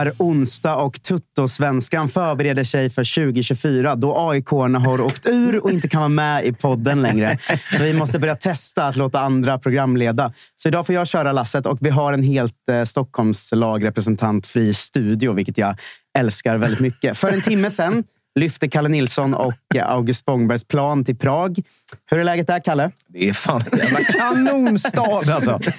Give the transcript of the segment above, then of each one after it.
Är onsdag och Tuttosvenskan förbereder sig för 2024 då aik har åkt ur och inte kan vara med i podden längre. Så vi måste börja testa att låta andra programleda. Så idag får jag köra lasset och vi har en helt eh, Stockholms lagrepresentantfri studio, vilket jag älskar väldigt mycket. För en timme sen lyfte Kalle Nilsson och August Spångbergs plan till Prag. Hur är läget där, Kalle? Det är fan en jävla kanonstad alltså.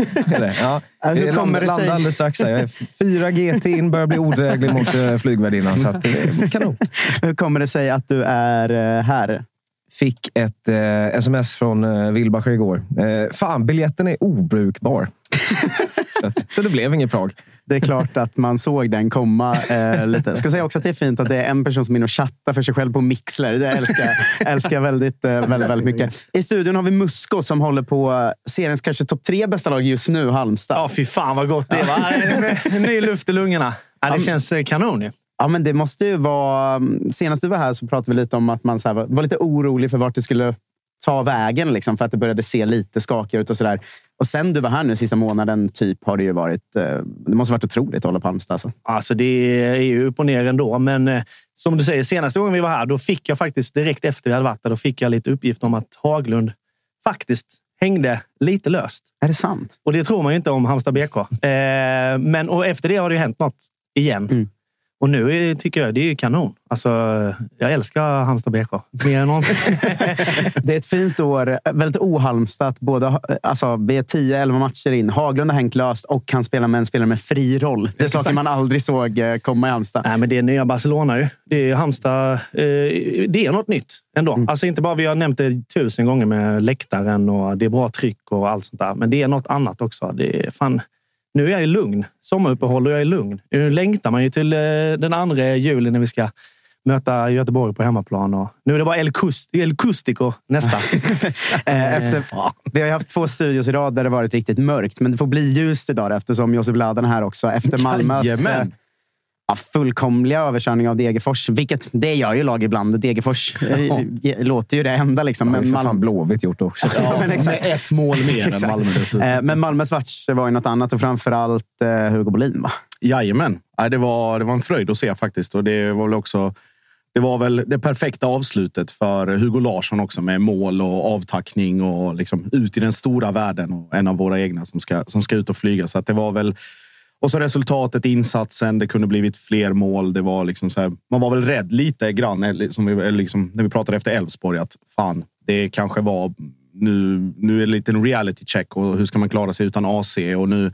Ja. Hur kommer det sig? alldeles strax. här. Jag är Fyra GT in börjar bli odräglig mot eh, flygvärdinnan. Så det är kanon. Hur kommer det sig att du är eh, här? Fick ett eh, sms från eh, Wilbacher igår. Eh, fan, biljetten är obrukbar. så, att, så det blev inget Prag. Det är klart att man såg den komma eh, lite. Jag ska säga också att det är fint att det är en person som är inne och chattar för sig själv på Mixler. Det älskar jag älskar väldigt, eh, väldigt, väldigt mycket. I studion har vi Musko som håller på seriens kanske topp tre bästa lag just nu, Halmstad. Ja, fy fan vad gott det var. Ny luft i lungorna. Ja, det känns eh, kanon ju. Ja, men det måste ju vara... Senast du var här så pratade vi lite om att man så var, var lite orolig för vart det skulle ta vägen. Liksom, för att det började se lite skakigt ut och sådär. Och sen du var här nu sista månaden typ har det ju varit... Eh, det måste ha varit otroligt att hålla på Halmstad. Alltså. Alltså, det är ju upp och ner ändå. Men eh, som du säger, senaste gången vi var här, då fick jag faktiskt direkt efter vi hade varit där, då fick jag lite uppgift om att Haglund faktiskt hängde lite löst. Är det sant? Och det tror man ju inte om Halmstad BK. Eh, men och efter det har det ju hänt något igen. Mm. Och nu tycker jag det är kanon. Alltså, jag älskar Halmstad BK mer än någonsin. Det är ett fint år. Väldigt ohalmstat. Både, alltså, vi är 10-11 matcher in. Haglund har hängt löst och kan spela med en spelare med fri roll. Det är Exakt. saker man aldrig såg eh, komma i Halmstad. Nej, men det är nya Barcelona ju. Det är Halmstad. Eh, det är något nytt ändå. Mm. Alltså inte bara vi har nämnt det tusen gånger med läktaren och det är bra tryck och allt sånt där. Men det är något annat också. Det är fan... Nu är jag lugn. Sommaruppehåll och jag är lugn. Nu längtar man ju till eh, den andra julen när vi ska möta Göteborg på hemmaplan. Och nu är det bara El, Cust El Custico nästa. Eh, Efter, vi har haft två studios i rad där det varit riktigt mörkt, men det får bli ljust idag eftersom Josip Ladan är här också. Efter Malmös eh, Jajamän. Ja, fullkomliga överkörning av Degerfors. Vilket, det gör ju lag ibland. Degerfors eh, låter ju det enda. Liksom. Men Men, för fan Malmö, Blåvitt gjort också. Ja, men exakt. Med ett mål mer än. Malmö dessutom. Eh, men Malmös match var ju något annat och framförallt eh, Hugo Bolin. Va? Jajamän. Det, var, det var en fröjd att se faktiskt. Och det var väl också det var väl det perfekta avslutet för Hugo Larsson också med mål och avtackning och liksom ut i den stora världen och en av våra egna som ska, som ska ut och flyga. Så att det var väl och så resultatet, insatsen. Det kunde blivit fler mål. Det var liksom så här, man var väl rädd lite grann som liksom, vi, liksom, när vi pratade efter Elfsborg att fan, det kanske var nu. Nu är det en liten reality check och hur ska man klara sig utan AC? Och nu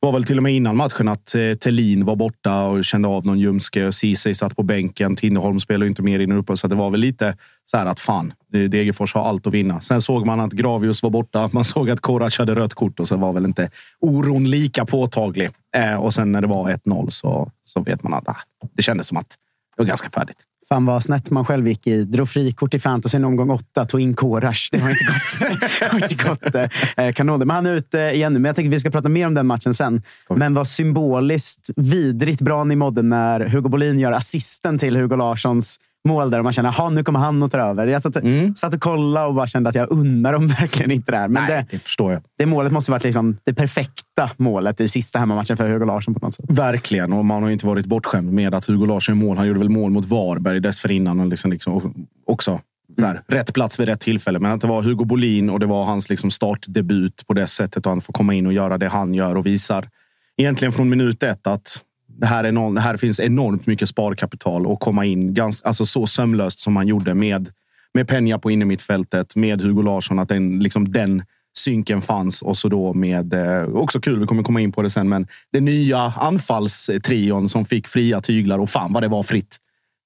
var väl till och med innan matchen att eh, Tellin var borta och kände av någon ljumske. Ceesay satt på bänken. Tinnerholm spelade inte mer innan uppe, så det var väl lite så här att fan, eh, Degerfors har allt att vinna. Sen såg man att Gravius var borta. Man såg att Korac hade rött kort och så var väl inte oron lika påtaglig. Eh, och sen när det var 1-0 så, så vet man att ah, det kändes som att det var ganska färdigt. Fan vad snett man själv gick i. Drog frikort i fantasy omgång åtta, tog in Korash. Det har inte gått, har inte gått eh, kanon. Men han är ute igen nu. Men jag tänkte att vi ska prata mer om den matchen sen. Men vad symboliskt vidrigt bra ni mådde när Hugo Bolin gör assisten till Hugo Larssons mål där man känner att nu kommer han att ta över. Jag satt, mm. satt och kollade och bara kände att jag undrar om verkligen inte det här. Men Nej, det, det, förstår jag. Det målet måste varit liksom det perfekta målet i sista hemmamatchen för Hugo Larsson på något sätt. Verkligen, och man har inte varit bortskämd med att Hugo Larsson mål. Han gjorde väl mål mot Varberg dessförinnan. Och liksom, liksom, också där, rätt plats vid rätt tillfälle. Men att det var Hugo Bolin och det var hans liksom startdebut på det sättet. Och han får komma in och göra det han gör och visar egentligen från minut ett att här, är någon, det här finns enormt mycket sparkapital och komma in ganska, alltså så sömlöst som man gjorde med, med Peña på innermittfältet, med Hugo Larsson. Att den, liksom den synken fanns och så då med eh, också kul. Vi kommer komma in på det sen, men den nya anfallstrion som fick fria tyglar och fan vad det var fritt.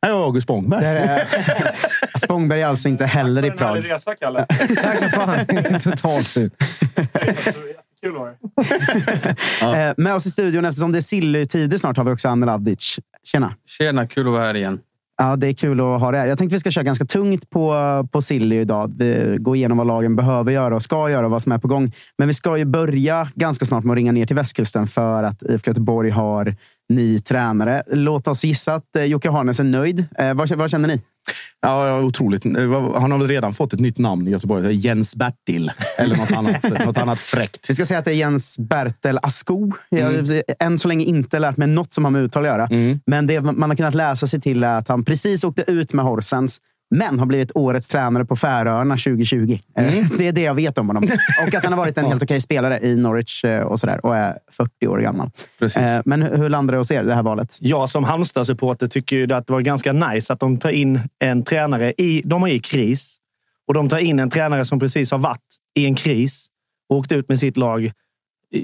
Nej, August Spångberg. Är, Spångberg är alltså inte heller i Prag. resa, Kalle. Tack så fan. Totalt ut. Kul var det. Eh, med oss i studion, eftersom det är Silly-tider snart, har vi också Anel Avdic. Tjena! Tjena, kul att vara här igen. Ja, det är kul att ha det här. Jag tänkte vi ska köra ganska tungt på, på Silly idag. Vi går igenom vad lagen behöver göra och ska göra och vad som är på gång. Men vi ska ju börja ganska snart med att ringa ner till västkusten för att IFK Göteborg har ny tränare. Låt oss gissa att eh, Jocke Harnes är nöjd. Eh, vad, vad känner ni? Ja, otroligt. Han har väl redan fått ett nytt namn i Göteborg. Jens Bertil. Eller något annat, något annat fräckt. Vi ska säga att det är Jens Bertel Asko. Jag mm. än så länge inte lärt mig något som har med uttal att göra. Mm. Men det man har kunnat läsa sig till är att han precis åkte ut med Horsens men har blivit årets tränare på Färöarna 2020. Eh, mm. Det är det jag vet om honom. Och att han har varit en helt okej spelare i Norwich eh, och, sådär, och är 40 år gammal. Precis. Eh, men hur landar det hos er, det här valet? Jag som Halmstad-supporter tycker ju att det var ganska nice att de tar in en tränare. I, de är i kris och de tar in en tränare som precis har varit i en kris och åkt ut med sitt lag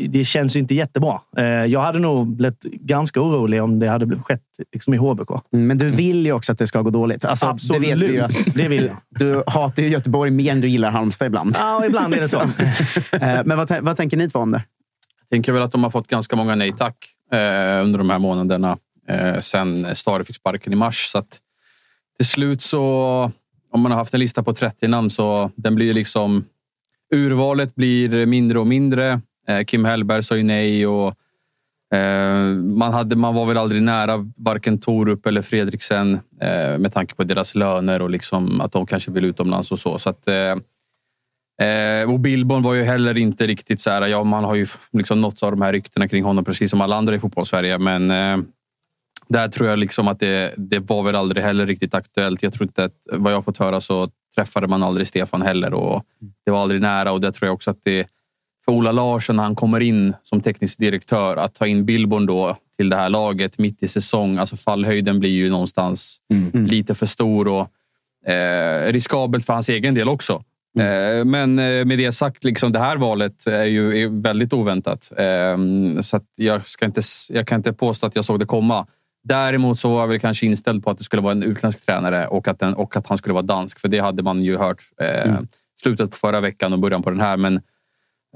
det känns ju inte jättebra. Eh, jag hade nog blivit ganska orolig om det hade skett liksom i HBK. Men du vill ju också att det ska gå dåligt. Alltså, Absolut. Det vet vi ju att, det vill Du hatar ju Göteborg mer än du gillar Halmstad ibland. Ja, ibland är det så. Eh, men vad, vad tänker ni två om det? Jag tänker väl att de har fått ganska många nej tack eh, under de här månaderna eh, sen Stare fick sparken i mars. Så att till slut så, om man har haft en lista på 30 namn så den blir liksom Urvalet blir mindre och mindre. Eh, Kim Hellberg sa ju nej och eh, man, hade, man var väl aldrig nära varken Torup eller Fredriksen eh, med tanke på deras löner och liksom att de kanske vill utomlands och så. så att, eh, eh, och Billborn var ju heller inte riktigt så här. Ja, man har ju liksom nåtts av de här ryktena kring honom precis som alla andra i fotbollssverige. Men där tror jag liksom att det, det var väl aldrig heller riktigt aktuellt. Jag tror inte att vad jag fått höra så träffade man aldrig Stefan heller och det var aldrig nära och det tror jag också att det för Ola Larsson när han kommer in som teknisk direktör att ta in Billborn då till det här laget mitt i säsong. Alltså fallhöjden blir ju någonstans mm. lite för stor och eh, riskabelt för hans egen del också. Mm. Eh, men eh, med det sagt, liksom, det här valet är ju är väldigt oväntat. Eh, så jag, ska inte, jag kan inte påstå att jag såg det komma. Däremot så var jag väl kanske inställd på att det skulle vara en utländsk tränare och att, den, och att han skulle vara dansk. För det hade man ju hört eh, mm. slutet på förra veckan och början på den här. Men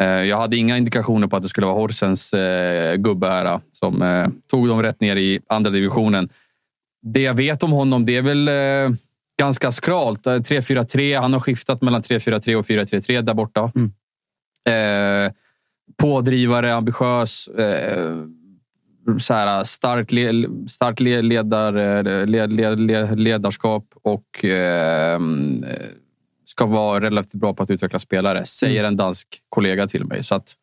jag hade inga indikationer på att det skulle vara Horsens eh, gubbe här som eh, tog dem rätt ner i andra divisionen. Det jag vet om honom, det är väl eh, ganska skralt. 3-4-3. Han har skiftat mellan 3-4-3 och 4-3-3 där borta. Mm. Eh, pådrivare, ambitiös. Eh, så här, starkt le, stark ledar, led, led, ledarskap och ska vara relativt bra på att utveckla spelare, säger mm. en dansk kollega till mig. Så att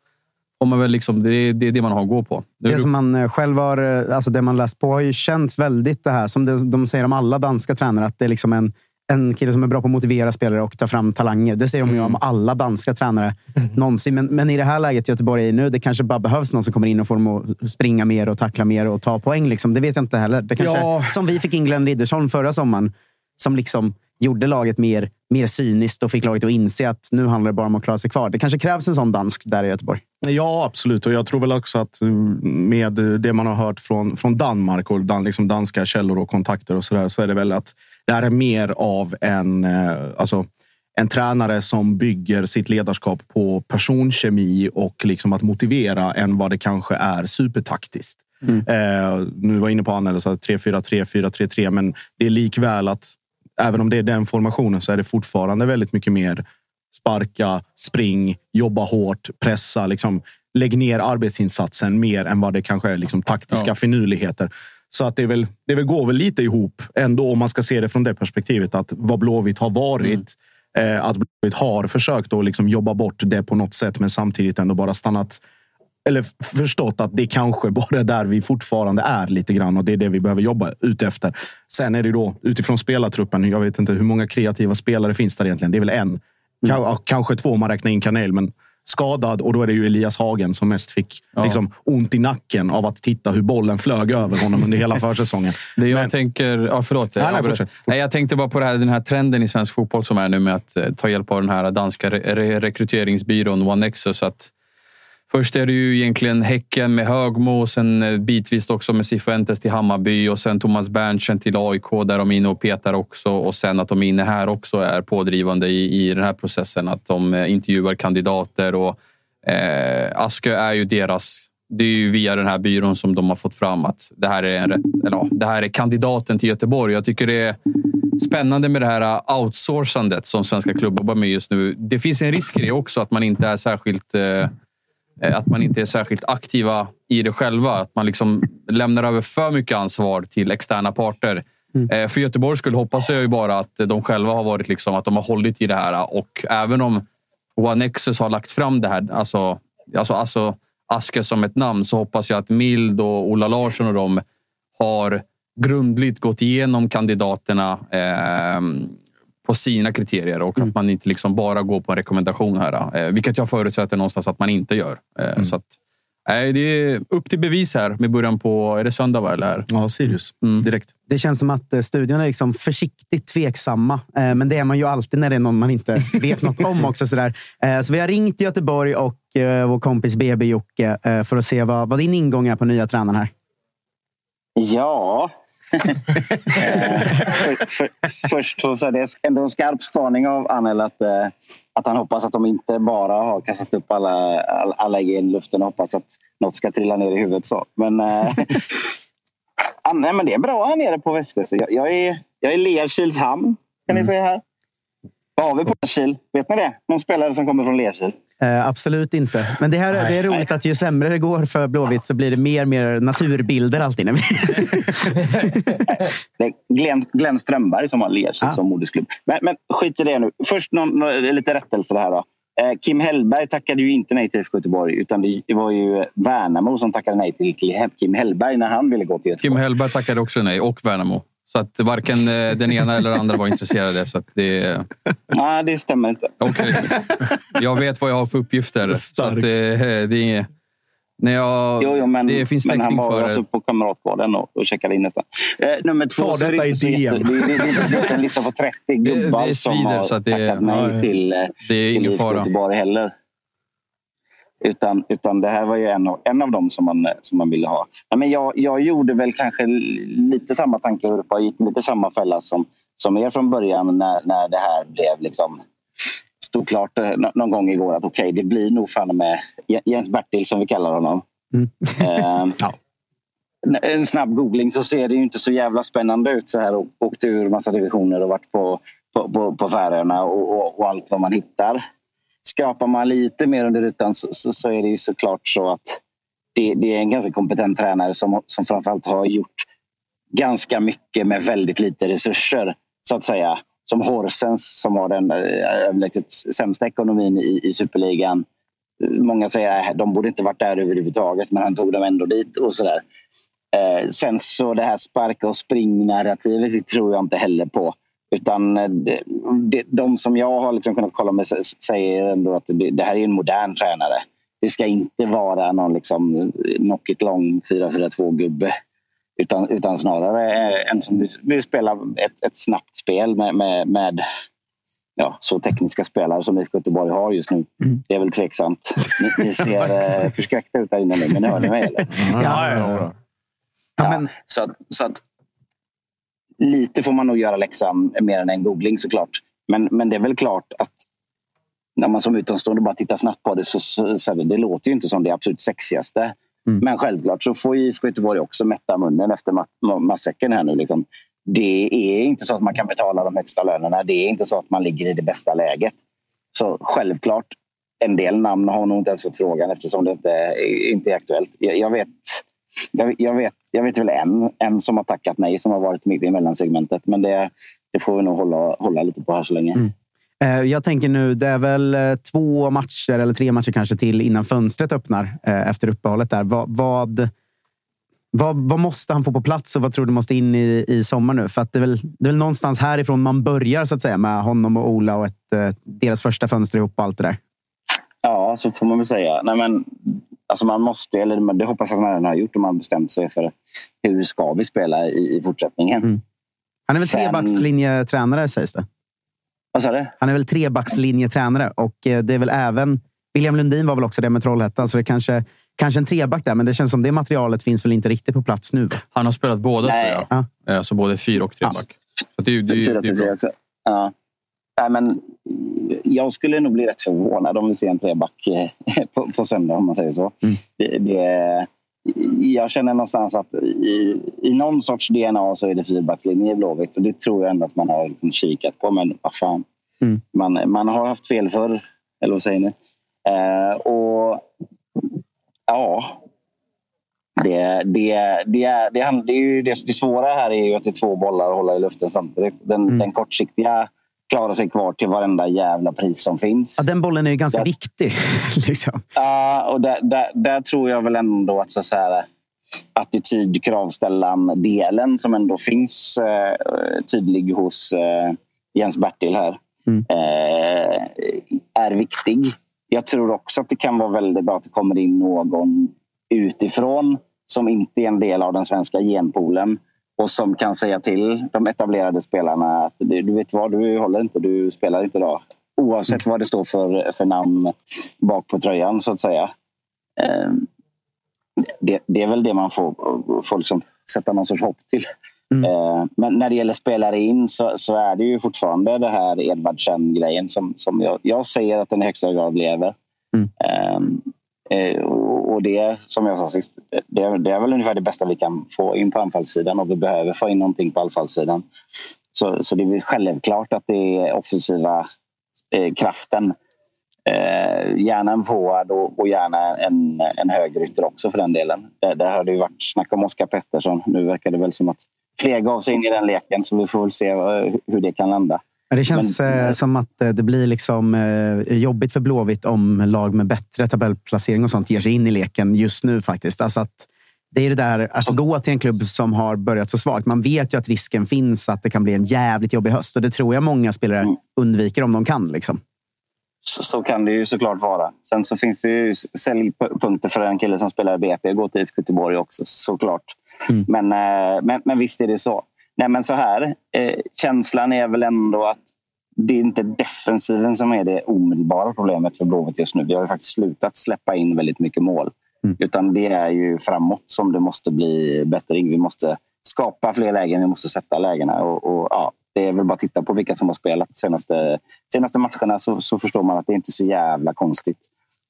får man väl liksom, det, är, det är det man har att gå på. Nu Det du- som man eh, själv har, eh, alltså det man läst på har ju känts väldigt det här som det, de säger om alla danska tränare. Att det är liksom en, en kille som är bra på att motivera spelare och ta fram talanger. Det säger de ju om alla danska tränare någonsin. Men, men i det här läget Göteborg är i nu, det kanske bara behövs någon som kommer in och får dem att springa mer och tackla mer och ta poäng. Liksom. Det vet jag inte heller. Det kanske, Ja. Som vi fick in Glenn Riddersholm förra sommaren. Som liksom gjorde laget mer, mer cyniskt och fick laget att inse att nu handlar det bara om att klara sig kvar. Det kanske krävs en sån dansk där i Göteborg. Ja, absolut. Och jag tror väl också att eh, med det man har hört från, från Danmark och dan, liksom danska källor och kontakter och så där, så är det väl att det här är mer av en, eh, alltså, en tränare som bygger sitt ledarskap på personkemi och liksom att motivera än vad det kanske är supertaktiskt. Eh, nu var jag inne på att 3-4-3, 4-3-3, men det är likväl att även om det är den formationen så är det fortfarande väldigt mycket mer sparka, spring, jobba hårt, pressa. Liksom, lägg ner arbetsinsatsen mer än vad det kanske är liksom, taktiska Ja. finurligheter. Så att det, är väl, det väl går väl lite ihop ändå om man ska se det från det perspektivet. Att vad Blåvitt har varit. Eh, att Blåvitt har försökt att liksom jobba bort det på något sätt men samtidigt ändå bara stannat eller förstått att det kanske bara är där vi fortfarande är lite grann och det är det vi behöver jobba ut efter. Sen är det då utifrån spelartruppen. Jag vet inte hur många kreativa spelare finns där egentligen. Det är väl en. Ja, Kanske två om man räknar in Kanel, men skadad och då är det ju Elias Hagen som mest fick liksom, ont i nacken av att titta hur bollen flög över honom under hela försäsongen. Det jag Men- tänker... Ja, förlåt. Nej, nej, fortsätt, fortsätt. Nej, jag tänkte bara på här, den här trenden i svensk fotboll som är nu med att eh, ta hjälp av den här danska re- re- rekryteringsbyrån One Nexus. Att först är det ju egentligen Häcken med Högmo, sen eh, bitvis också med Cifuentes till Hammarby och sen Thomas Berntsen till AIK där de är inne och petar också. Och sen att de är inne här också är pådrivande i, i den här processen. Att de eh, intervjuar kandidater och eh, Askö är ju deras det är ju via den här byrån som de har fått fram att det här är, en rätt, eller ja, det här är kandidaten till Göteborg. Jag tycker det är spännande med det här eh, outsourcandet som svenska klubbar jobbar med just nu. Det finns en risk i det också, att man inte är särskilt eh, att man inte är särskilt aktiva i det själva. Att man liksom lämnar över för mycket ansvar till externa parter. Eh, För Göteborgs skull hoppas jag ju bara att de själva har varit liksom, att de har hållit i det här. Och även om One Nexus har lagt fram det här, alltså, alltså, alltså Aske som ett namn, så hoppas jag att Mild och Ola Larsson och de har grundligt gått igenom kandidaterna eh, på sina kriterier och att man inte liksom bara går på en rekommendation här. Eh, vilket jag förutsätter någonstans att man inte gör. Eh, Så att, nej, det är upp till bevis här med början på, är det söndag va? Eller? Ja, Sirius. Direkt. Det känns som att eh, studion är liksom försiktigt tveksamma. Eh, Men det är man ju alltid när det är någon man inte vet något om. också. Sådär. Eh, Så vi har ringt Göteborg och eh, vår kompis BB Jocke eh, för att se vad, vad din ingång är på nya tränaren här. Ja. För, för, först så är det ändå en skarp spaning av Anel att, eh, att han hoppas att de inte bara har kastat upp alla, alla, alla i luften och hoppas att något ska trilla ner i huvudet. Så. Men, eh, nej, men det är bra här nere på västkusten. Jag, jag är, jag är Lerkilshamn kan ni se här. Vad har vi på Lerkil? Vet ni det? Någon spelare som kommer från Lerkil? Eh, absolut inte. Men det, här, det är roligt att ju sämre det går för Blåvitt så blir det mer och mer naturbilder alltid. När vi... Det är Glenn, Glenn Strömberg som har Lerkil Ah. som modersklubb. Men, men skit i det nu. Först någon, nå- lite rättelse här. Då. Eh, Kim Hellberg tackade ju inte nej till IFK Göteborg utan det var ju Värnamo som tackade nej till Kim Hellberg när han ville gå till Göteborg. Kim Hellberg tackade också nej och Värnamo. Så att varken eh, den ena eller den andra var intresserade. Så att det, Nej, det stämmer inte. Okej. Jag vet vad jag har för uppgifter. Så att det, det, är- när jag, Jo, jo, men, det finns men han var för alltså det. på Kamratgården och, och checkade in nästan. Eh, nummer två, Ta det detta inte i DM. Det, det, det, det är en lista på 30 gubbar det som svider, har så att det- tackat nej till, eh, Det är ingen fara. Göteborg heller. Utan, utan det här var ju en av, en av dem som man, som man ville ha. Ja, men jag, jag gjorde väl kanske lite samma tanke och gick lite samma fälla som, som er från början när, när det här blev liksom stod klart eh, nå- någon gång igår att okej, det blir nog fan med Jens Bertil som vi kallar honom. Eh, en snabb googling så ser det ju inte så jävla spännande ut så här. Och, åkt ur massa divisioner och varit på, på, på, på Färöarna och, och, och allt vad man hittar. Skrapar man lite mer under ytan så, så, så är det ju såklart så att det, det är en ganska kompetent tränare som, som framförallt har gjort ganska mycket med väldigt lite resurser så att säga. Som Horsens som har den eh, överlägset sämsta ekonomin i, i superligan många säger att de borde inte varit där överhuvudtaget, men han tog dem ändå dit och sådär. Eh, sen så det här sparka och spring-narrativet det tror jag inte heller på. Utan eh, det, de som jag har liksom kunnat kolla med säger ändå att det, här är en modern tränare. Det ska inte vara någon liksom knock it long 4-4-2-gubbe. Utan, utan snarare en som vill spela ett, ett snabbt spel med, med, med ja, så tekniska spelare som IFK Göteborg har just nu. Mm. Det är väl tveksamt. Ni, ni ser eh, förskräckta ut där inne nu, men hör ni mig? Eller? Ja, ja, ja. ja men... så, att, så att lite får man nog göra läxan mer än en googling såklart. Men, men det är väl klart att när man som utomstående bara tittar snabbt på det så, så, så det låter ju inte som det absolut sexigaste. Mm. Men självklart så får IFK Göteborg också mätta munnen efter matsäcken här nu. Liksom. Det är inte så att man kan betala de högsta lönerna. Det är inte så att man ligger i det bästa läget. Så självklart, en del namn har nog inte ens fått frågan eftersom det inte, inte är aktuellt. Jag, jag vet jag, jag, vet, jag vet väl en, en som har tackat nej som har varit mitt i mellansegmentet. Men det, det får vi nog hålla, hålla lite på här så länge. Mm. Eh, jag tänker nu, det är väl eh, två matcher eller tre matcher kanske till innan fönstret öppnar eh, efter uppehållet. Där. Vad, vad, vad, vad, måste han få på plats och vad tror du måste in i, i sommar nu? För att det, är väl, det är väl någonstans härifrån man börjar så att säga med honom och Ola och ett, deras första fönster ihop och allt det där. Ja, så får man väl säga. Nej, men, alltså man måste, eller det hoppas jag att man redan har gjort om man bestämt sig för hur ska vi spela i, i fortsättningen. Mm. Han är väl Sen... trebackslinjetränare sägs det? Vad sa du? Han är väl trebackslinjetränare och eh, det är väl även... William Lundin var väl också det med Trollhättan, så det kanske, kanske en treback där. Men det känns som det materialet finns väl inte riktigt på plats nu. Han har spelat båda tror jag. Ja. Eh, så både fyra och treback. Ja. Så det, det, det, det är bra. Också. Ja. Nej, men jag skulle nog bli rätt förvånad om vi ser en treback eh, på, på söndag, om man säger så. Mm. Det, det, jag känner någonstans att i, i någon sorts DNA så är det fyrbackslinje i Blåvitt och det tror jag ändå att man har liksom kikat på. Men vad fan, mm. man, man har haft fel förr, eller vad säger ni? Eh, och ja, det, det, det, är, det, det, är ju det, det svåra här är ju att det är två bollar att hålla i luften samtidigt. Den, mm. den kortsiktiga klarar sig kvar till varenda jävla pris som finns. Ja, den bollen är ju ganska där, viktig. liksom. Ja, och där, där, där, tror jag väl ändå att så, så här, attityd, kravställan delen som ändå finns eh, tydlig hos eh, Jens Bertil här mm. eh, är viktig. Jag tror också att det kan vara väldigt bra att det kommer in någon utifrån som inte är en del av den svenska genpoolen och som kan säga till de etablerade spelarna att du vet vad, du håller inte, du spelar inte idag. Oavsett vad det står för, för namn bak på tröjan så att säga. Ehm, det, det är väl det man får, får liksom sätta någon sorts hopp till. Mm. Ehm, men när det gäller spelare in så, så, är det ju fortfarande det här Edvardsen-grejen som, som jag, jag säger att den i högsta grad lever. Mm. Eh, och det, som jag sa sist, det, det, är väl ungefär det bästa vi kan få in på anfallssidan och vi behöver få in någonting på anfallssidan. Så, så det är självklart att det är offensiva eh, kraften. Eh, gärna en forward och, och, gärna en, en högerytter också för den delen. Där, där har det ju varit snack om Oskar Pettersson. Nu verkar det väl som att fler gav sig in i den leken så vi får väl se eh, hur det kan landa. Det känns men, eh, som att eh, det blir liksom eh, jobbigt för Blåvitt om lag med bättre tabellplacering och sånt ger sig in i leken just nu faktiskt. Alltså att det är det där att gå till en klubb som har börjat så svagt. Man vet ju att risken finns att det kan bli en jävligt jobbig höst och det tror jag många spelare mm. undviker om de kan. Liksom. Så, så, kan det ju såklart vara. Sen så finns det ju säljpunkter för en kille som spelar i BP. Gå till IFK Göteborg också såklart. Mm. Men, men, men visst är det så. Nej, men så här. Eh, känslan är väl ändå att det är inte defensiven som är det omedelbara problemet för Blåvitt just nu. Vi har ju faktiskt slutat släppa in väldigt mycket mål. Mm. Utan det är ju framåt som det måste bli bättring. Vi måste skapa fler lägen, vi måste sätta lägena. Och, och, ja, det är väl bara att titta på vilka som har spelat de senaste, senaste matcherna så, så förstår man att det inte är så jävla konstigt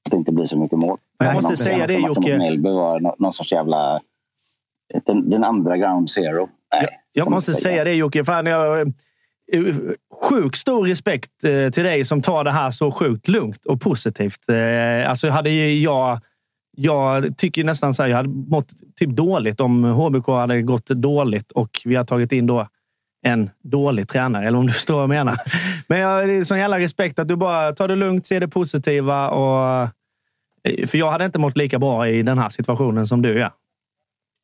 att det inte blir så mycket mål. Jag måste säga det Jocke. Mellby var någon, någon sorts jävla... Den, den andra ground zero. Nej, jag, jag måste säga det Jocke. Fan, jag, eh, sjukt stor respekt eh, till dig som tar det här så sjukt lugnt och positivt. Eh, alltså hade jag... Jag tycker nästan så här, jag hade mått typ dåligt om HBK hade gått dåligt och vi har tagit in då en dålig tränare, eller om du förstår vad jag menar. Men jag har sån jävla respekt att du bara tar det lugnt, ser det positiva och För jag hade inte mått lika bra i den här situationen som du är.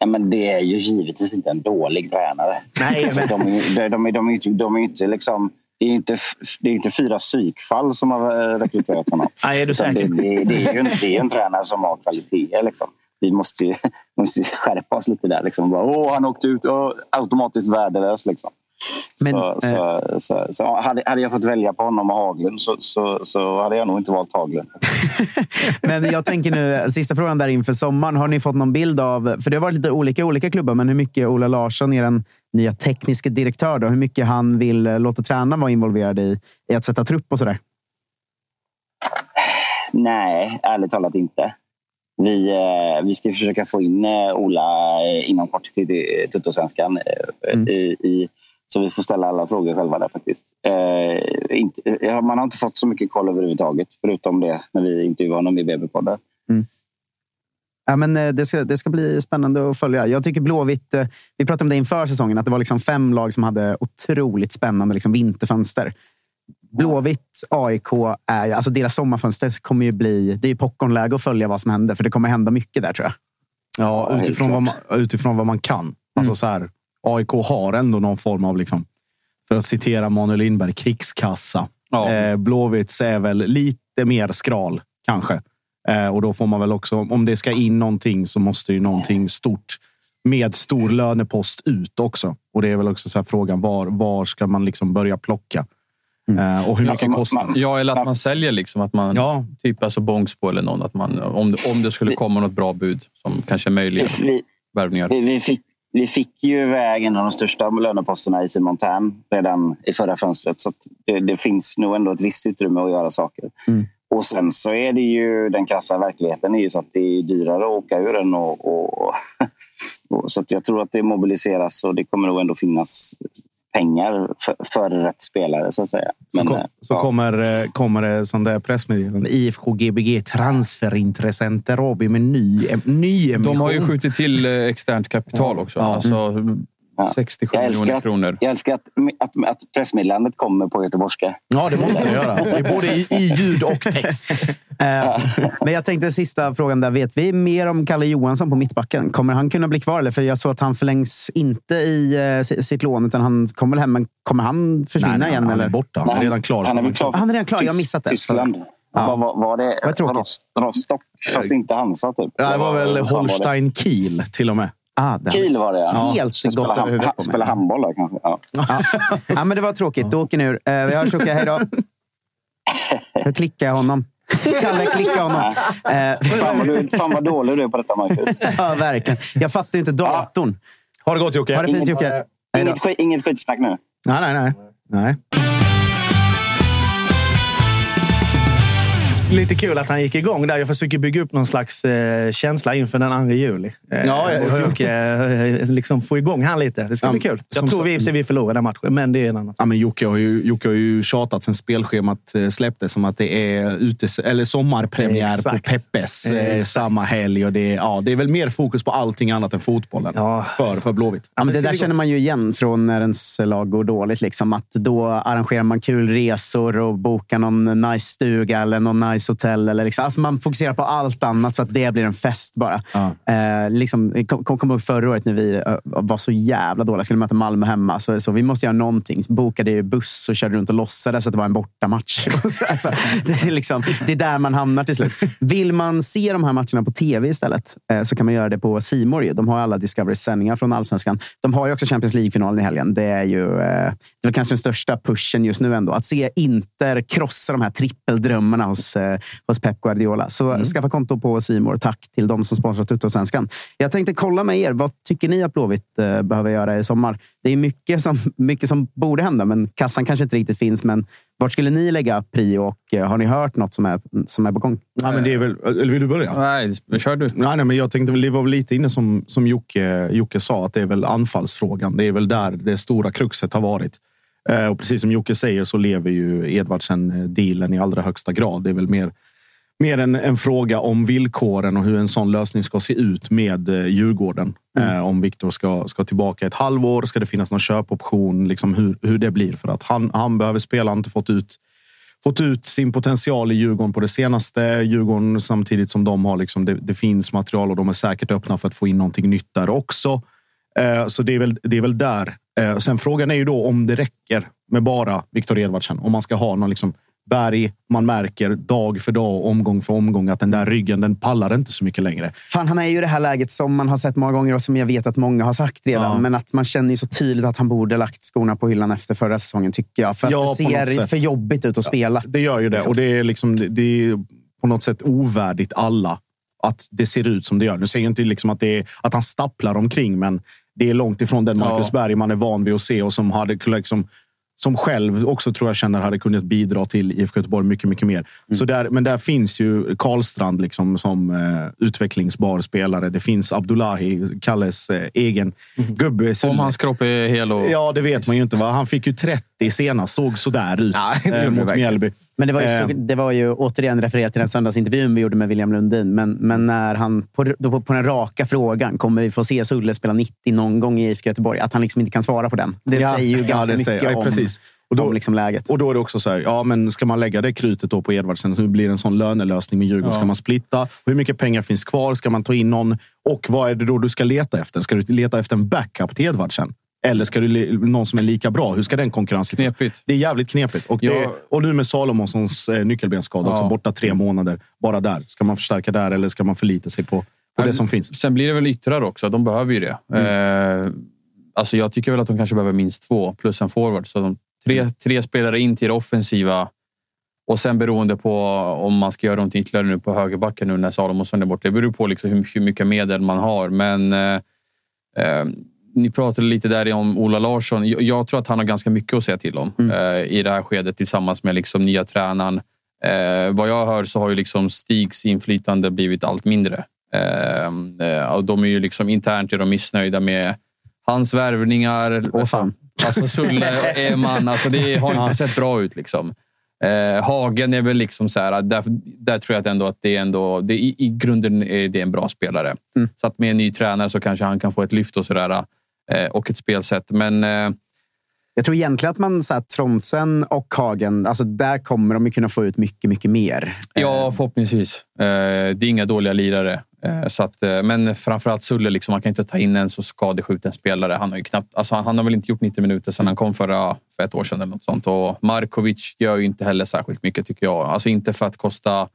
Ja, men det är ju givetvis inte en dålig tränare. Nej, de, är, ju- de, de, är- de, är inte- de är inte liksom... Det är inte, det är inte fyra psykfall som har eh, rekryterat honom. Nej, är du säker? Det, det, det, är ju en, det är en tränare som har kvaliteter. Liksom. Vi måste ju, måste skärpa oss lite där. Liksom. Bara, Åh, han åkte ut åh, automatiskt värdelös. Liksom. Men, så, så, så, så, hade, hade jag fått välja på honom och Haglund så, så, så hade jag nog inte valt Haglund. Men jag tänker nu, sista frågan där inför sommaren. Har ni fått någon bild av, för det har varit lite olika olika klubbar, men hur mycket Ola Larsson, er nya tekniska direktör, då, hur mycket han vill eh, låta tränaren vara involverad i, i att sätta trupp och sådär? Nej, ärligt talat inte. Vi, eh, vi ska försöka få in eh, Ola eh, inom kort till Tuttosvenskan. Eh, Mm. i, i, så vi får ställa alla frågor själva där faktiskt. Eh, inte, ja, man har inte fått så mycket koll överhuvudtaget, förutom det när vi intervjuade honom i BB-podden. Ja, men eh, det, ska, det ska bli spännande att följa. Jag tycker Blåvitt, eh, vi pratade om det inför säsongen, att det var liksom fem lag som hade otroligt spännande liksom vinterfönster. Blåvitt, AIK, är, alltså deras sommarfönster kommer ju bli... Det är ju popcornläge att följa vad som händer, för det kommer hända mycket där tror jag. Ja, utifrån, vad man, utifrån vad man kan. Alltså så här, AIK har ändå någon form av, liksom, för att citera Manuel Lindberg, krigskassa. Ja. Eh, Blåvitts är väl lite mer skral, kanske. Eh, och då får man väl också, om det ska in någonting så måste ju någonting stort med stor lönepost ut också. Och det är väl också så här frågan, var, var ska man liksom börja plocka? Eh, och hur Alltså, mycket man- kostar man- det? Ja, eller att man säljer liksom. Att man, Ja. Typ alltså Bångsbo eller någon. Att man, om, det, om det skulle komma något bra bud som kanske möjliggör Vi, värvningar. vi, vi, fick, vi fick ju iväg en av de största löneposterna i Simon Tern redan i förra fönstret. Så att det, det finns nog ändå ett visst utrymme att göra saker. Mm. Och sen så är det ju den krassa verkligheten är ju så att det är dyrare att åka ur den. Och, och, och, så jag tror att det mobiliseras och det kommer nog ändå finnas pengar för, för rätt spelare så att säga. Så, Men, kom, eh, så ja. kommer, eh, kommer det som det är pressmeddelande. IFK Gbg transferintressenter AB med ny, ny emission. De har ju skjutit till eh, externt kapital också. Ja. Alltså Ja. 67 Jag älskar miljoner att- kronor. Jag älskar att, att, att pressmeddelandet kommer på göteborgska. Ja, det måste det göra. Det är både i, i ljud och text. Eh, Men jag tänkte sista frågan där. Vet vi mer om Kalle Johansson på mittbacken? Kommer han kunna bli kvar? Eller? För jag såg att han förlängs inte i eh, si- sitt lån, utan han kommer väl hem. Men kommer han försvinna Nej, nej, igen? han eller? är borta. Han är redan klar. Han är väl klar. Han är redan klar. Jag har missat det. Tyskland. Ja. Var, var, var det Vad Rostock? Fast inte Hansa, typ. Ja, det var väl Vad? Holstein Kiel till och med. Ah, det Kiel var det, ja. Helt gått spelar över huvudet på mig. Spelar handboll där, kanske. Ja. Ja. ja, men det var tråkigt. Då åker ni ur. Eh, Vi hörs, Jocke. Hej då. Hur klickar jag honom? Kalle, klicka honom. Eh, Fan, vad du, fan vad dålig du är på detta, Marcus. Ja, verkligen. Jag fattar ju inte datorn. Ha det gott Jocke. Ha det fint, Jocke. Inget, inget skitsnack nu. Nej, nej, nej. nej. Lite kul att han gick igång där. Jag försöker bygga upp någon slags eh, känsla inför den 2 juli. Eh, Ja, ja, och ja. Jocke, eh, liksom få igång han lite. Det ska Ja, bli kul. Jag tror vi, vi förlorar den matchen, men det är en annan. Ja, men Jocke, har ju, Jocke har ju tjatat sen spelschemat eh, släpptes som att det är utes, eller sommarpremiär Exakt. på Peppes eh, Exakt. samma helg. Och det, är, ja, det är väl mer fokus på allting annat än fotbollen Ja. för, för Blåvitt. Ja, men det ska där känner man ju igen från när ens lag går dåligt. Liksom. Att då arrangerar man kul resor och bokar någon nice stuga eller någon nice hotell. Eller liksom. alltså man fokuserar på allt annat så att det blir en fest bara. Ja. Eh, liksom, jag kom, kom ihåg förra året när vi eh, var så jävla dåliga. Skulle möta Malmö hemma. Så, så vi måste göra någonting. Så bokade ju buss och körde runt och låtsades att det var en bortamatch. alltså, det, är liksom, det är där man hamnar till slut. Vill man se de här matcherna på tv istället eh, så kan man göra det på ju. De har alla Discoverys sändningar från Allsvenskan. De har ju också Champions League-finalen i helgen. Det är ju eh, det väl kanske den största pushen just nu ändå. Att se Inter krossa de här trippeldrömmarna hos, eh, hos Pep Guardiola. Så skaffa konto på More. Tack till de som sponsrat Tuttosvenskan. Jag tänkte kolla med er. Vad tycker ni att Blåvitt eh, behöver göra i sommar? Det är mycket som, mycket som borde hända, men kassan kanske inte riktigt finns. Men vart skulle ni lägga prio och eh, har ni hört något som är, som är på gång? Ja, men det är väl, eller vill du börja? Nej, kör du. Nej, nej, men jag tänkte väl, det var väl lite inne som, som Jocke, Jocke sa, att det är väl anfallsfrågan. Det är väl där det stora kruxet har varit. Eh, och precis som Jocke säger så lever ju Edvardsen-dealen i allra högsta grad. Det är väl mer, mer en, en fråga om villkoren och hur en sån lösning ska se ut med eh, Djurgården. Eh, om Viktor ska, ska tillbaka ett halvår, ska det finnas någon köpoption? Liksom hur, hur det blir. För att han, han behöver spela, han har inte fått ut fått ut sin potential i Djurgården på det senaste. Djurgården samtidigt som de har liksom, det, det finns material och de är säkert öppna för att få in någonting nytt där också. Eh, så det är väl, det är väl där. Eh, sen frågan är ju då om det räcker med bara Viktor Edvardsen. Om man ska ha någon liksom berg. Man märker dag för dag, omgång för omgång att den där ryggen, den pallar inte så mycket längre. Fan, han är ju i det här läget som man har sett många gånger och som jag vet att många har sagt redan. Ja. Men att man känner ju så tydligt att han borde lagt skorna på hyllan efter förra säsongen, tycker jag. För att Ja, det ser för jobbigt ut att spela. Det gör ju det. Och det är, liksom, det- är på något sätt ovärdigt alla att det ser ut som det gör. Nu säger jag inte liksom att, är, att han stapplar omkring, men det är långt ifrån den Marcus Ja. Berg man är van vid att se och som, hade, liksom, som själv också tror jag känner hade kunnat bidra till IFK Göteborg mycket, mycket mer. Så där, men där finns ju Karlstrand liksom som eh, utvecklingsbar spelare. Det finns Abdullahi, Kalles eh, egen gubbe. Så- Om hans kropp är hel och... Ja, det vet man ju inte. Va? Han fick ju 30 senast. Såg sådär ut Nej, eh, mot. Mjällby. Men det var, ju så, Eh. det var ju återigen refererat till den söndagsintervjun vi gjorde med William Lundin. Men, men när han på, på, på den raka frågan, kommer vi få se Sulle spela 90 någon gång i IFK Göteborg? Att han liksom inte kan svara på den. Det Ja, säger ju ja, ganska det mycket ja, om, precis. Och då- om liksom läget. Och då är det också så här, ja, men ska man lägga det krutet då på Edvardsen? Hur blir det en sån lönelösning med Djurgården? Ja. Ska man splitta? Hur mycket pengar finns kvar? Ska man ta in någon? Och vad är det då du ska leta efter? Ska du leta efter en backup till Edvardsen? Eller ska du någon som är lika bra? Hur ska den konkurrensen... Knepigt. Det är jävligt knepigt. Och, det, Ja. och nu med Salomonssons eh, nyckelbensskada också, Ja. borta tre månader. Bara där. Ska man förstärka där eller ska man förlita sig på, på det som finns? Sen blir det väl yttrar också. De behöver ju det. Eh, alltså jag tycker väl att de kanske behöver minst två plus en forward. Så de, tre, tre spelare in till det offensiva. Och sen beroende på om man ska göra någonting ytterligare nu på högerbacken nu när Salomonsson är borta. Det beror på liksom hur, hur mycket medel man har. Men eh, eh, ni pratade lite där om Ola Larsson. Jag, jag tror att han har ganska mycket att säga till om eh, i det här skedet tillsammans med liksom nya tränaren. Eh, vad jag hör så har ju liksom Stigs inflytande blivit allt mindre. Eh, eh, och de är ju liksom internt är de missnöjda med hans värvningar. Åh, fan. Alltså Sulle och Eman, alltså det har inte sett bra ut. Liksom. Eh, Hagen är väl liksom så här, där, där tror jag att ändå att det är ändå, det, i, i grunden är det en bra spelare. Så att med en ny tränare så kanske han kan få ett lyft och sådär. Eh, och ett spelsätt. Men eh, Jag tror egentligen att man, så här, Tronsen och Hagen, alltså där kommer de ju kunna få ut mycket, mycket mer. Ja, förhoppningsvis. Eh, det är inga dåliga lirare. Så att, men framförallt Sulle, liksom, man kan inte ta in en så skadeskjuten spelare. Han har, ju knappt, alltså, han har väl inte gjort 90 minuter sedan han kom förra, för ett år sedan. Eller något sånt. Och Markovic gör ju inte heller särskilt mycket, tycker jag. Alltså inte för att kosta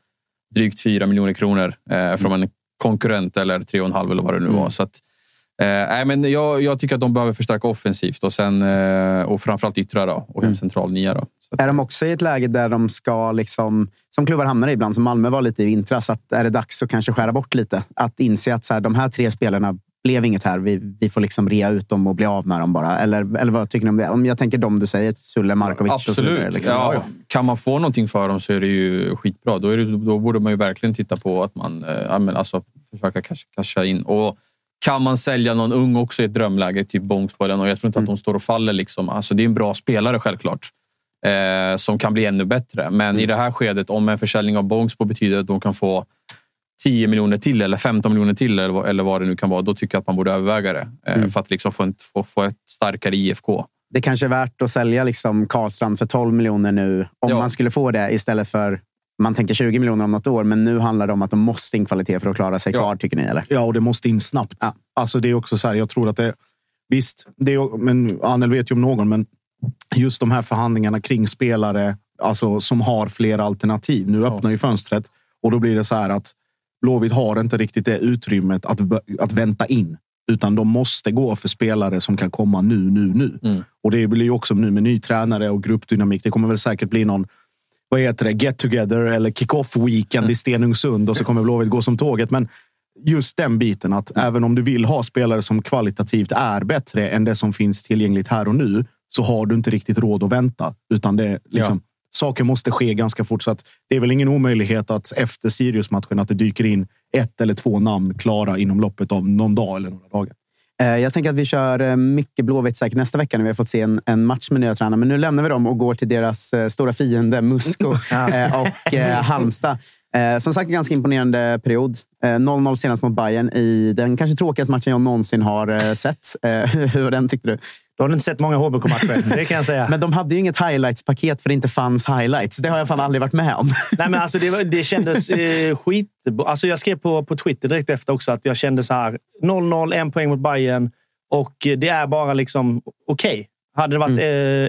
drygt 4 miljoner kronor eh, från en konkurrent eller 3,5 eller vad det nu var. Så att, nej, men jag, jag tycker att de behöver förstärka offensivt och, sen, eh, och framförallt yttra då, och en central nia. Då. Är de också i ett läge där de ska, liksom, som klubbar hamnar i ibland, som Malmö var lite i vintras, att är det dags att kanske skära bort lite? Att inse att så här, de här tre spelarna blev inget här. Vi, vi får liksom rea ut dem och bli av med dem bara. Eller, eller vad tycker ni om det? Om jag tänker de du säger, Sulle, Markovic och så Absolut. vidare. Liksom. ja, Kan man få någonting för dem så är det ju skitbra. Då, är det, då borde man ju verkligen titta på att man eh, alltså, försöka casha in. Och kan man sälja någon ung också i ett drömläge, typ Bångsbollen, och jag tror inte att de står och faller. Liksom. Alltså, det är en bra spelare självklart. Eh, som kan bli ännu bättre. Men i det här skedet, om en försäljning av Bångsbo betyder att de kan få 10 miljoner till eller 15 miljoner till eller, eller vad det nu kan vara, då tycker jag att man borde överväga det. Eh, För att liksom få, en, få, få ett starkare IFK. Det kanske är värt att sälja liksom Karlstrand för 12 miljoner nu, om Ja. man skulle få det, istället för man tänker 20 miljoner om något år. Men nu handlar det om att de måste in kvalitet för att klara sig Ja. kvar, tycker ni? Eller? Ja, och det måste in snabbt. Ja. Alltså det är också så här, jag tror att det... Visst, det är, men Anel vet ju om någon, men just de här förhandlingarna kring spelare alltså, som har flera alternativ. Nu öppnar ju fönstret och då blir det så här att Blåvitt har inte riktigt det utrymmet att, att vänta in. Utan de måste gå för spelare som kan komma nu, nu, nu. Mm. Och det blir ju också nu med ny tränare och gruppdynamik. Det kommer väl säkert bli någon vad heter det, get together eller kick-off weekend i Stenungsund och så kommer Blåvitt gå som tåget. Men just den biten att även om du vill ha spelare som kvalitativt är bättre än det som finns tillgängligt här och nu så har du inte riktigt råd att vänta. Utan det, liksom, Saker måste ske ganska fort. Så att det är väl ingen omöjlighet att efter Sirius-matchen att det dyker in ett eller två namn klara inom loppet av någon dag eller några dagar. Eh, Jag tänker att vi kör eh, mycket Blåvitt säkert nästa vecka när vi har fått se en, en match med nya tränare. Men nu lämnar vi dem och går till deras eh, stora fiende Musko och Halmstad. Som sagt, en ganska imponerande period. Eh, 0-0 senast mot Bayern i den kanske tråkigaste matchen jag någonsin har sett. Hur var den tyckte du? Då har du inte sett många HBK-matcher, det kan jag säga. Men de hade ju inget highlights-paket för det inte fanns highlights. Det har jag fan aldrig varit med om. Nej, men alltså det, var- det kändes eh, skit... Alltså jag skrev på, på Twitter direkt efter också att jag kände så här. 0-0, en poäng mot Bayern och det är bara liksom okej. Hade det varit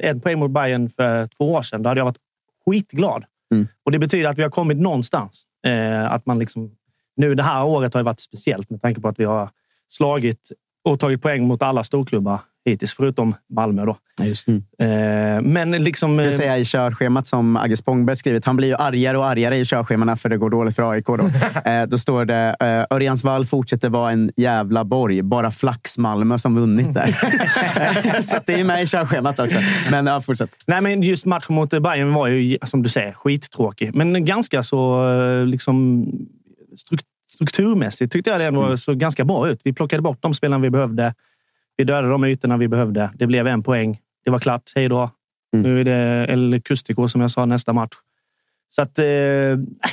eh, en poäng mot Bayern för två år sedan, då hade jag varit skitglad. Mm. Och det betyder att vi har kommit någonstans. Eh, att man liksom, nu det här året har varit speciellt med tanke på att vi har slagit och tagit poäng mot alla storklubbar hittills, förutom Malmö. Då. Eh, men liksom... Ska eh, säga i körschemat som Agge Spångberg skrivit. Han blir ju argare och argare i körschemana för det går dåligt för AIK. Då, eh, då står det Örjansvall fortsätter vara en jävla borg. Bara flax Malmö som vunnit där. så det är med i körschemat också. Men ja, fortsätt. Nej, men just matchen mot Bayern var ju, som du säger, skittråkig. Men ganska så liksom, struk- strukturmässigt tyckte jag det ändå såg ganska bra ut. Vi plockade bort de spelarna vi behövde. Vi dödade de ytorna vi behövde. Det blev en poäng. Det var klart. Hej då. Nu är det El Custico som jag sa nästa match. Så att, eh,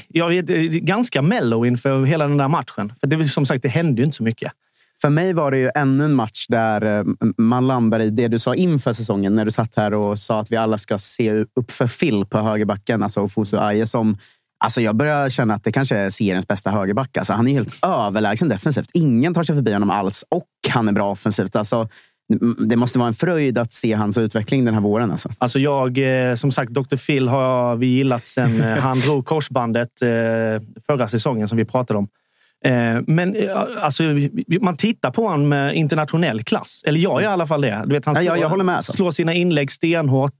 jag vet, eh, ganska mellow inför hela den där matchen. För det, som sagt, det hände ju inte så mycket. För mig var det ju ännu en match där eh, man landar i det du sa inför säsongen när du satt här och sa att vi alla ska se upp för Phil på högerbacken, alltså Ofusu Aje som Alltså jag börjar känna att det kanske är seriens bästa högerback. Alltså han är helt överlägsen defensivt. Ingen tar sig förbi honom alls och han är bra offensivt. Alltså, det måste vara en fröjd att se hans utveckling den här våren. Alltså. Alltså jag, eh, som sagt, Dr. Phil har vi gillat sen eh, han drog korsbandet eh, förra säsongen som vi pratade om. Men alltså, man tittar på honom med internationell klass. Eller jag i alla fall det. Du vet, han Ja, jag- slår, jag håller med, alltså. slår sina inlägg stenhårt.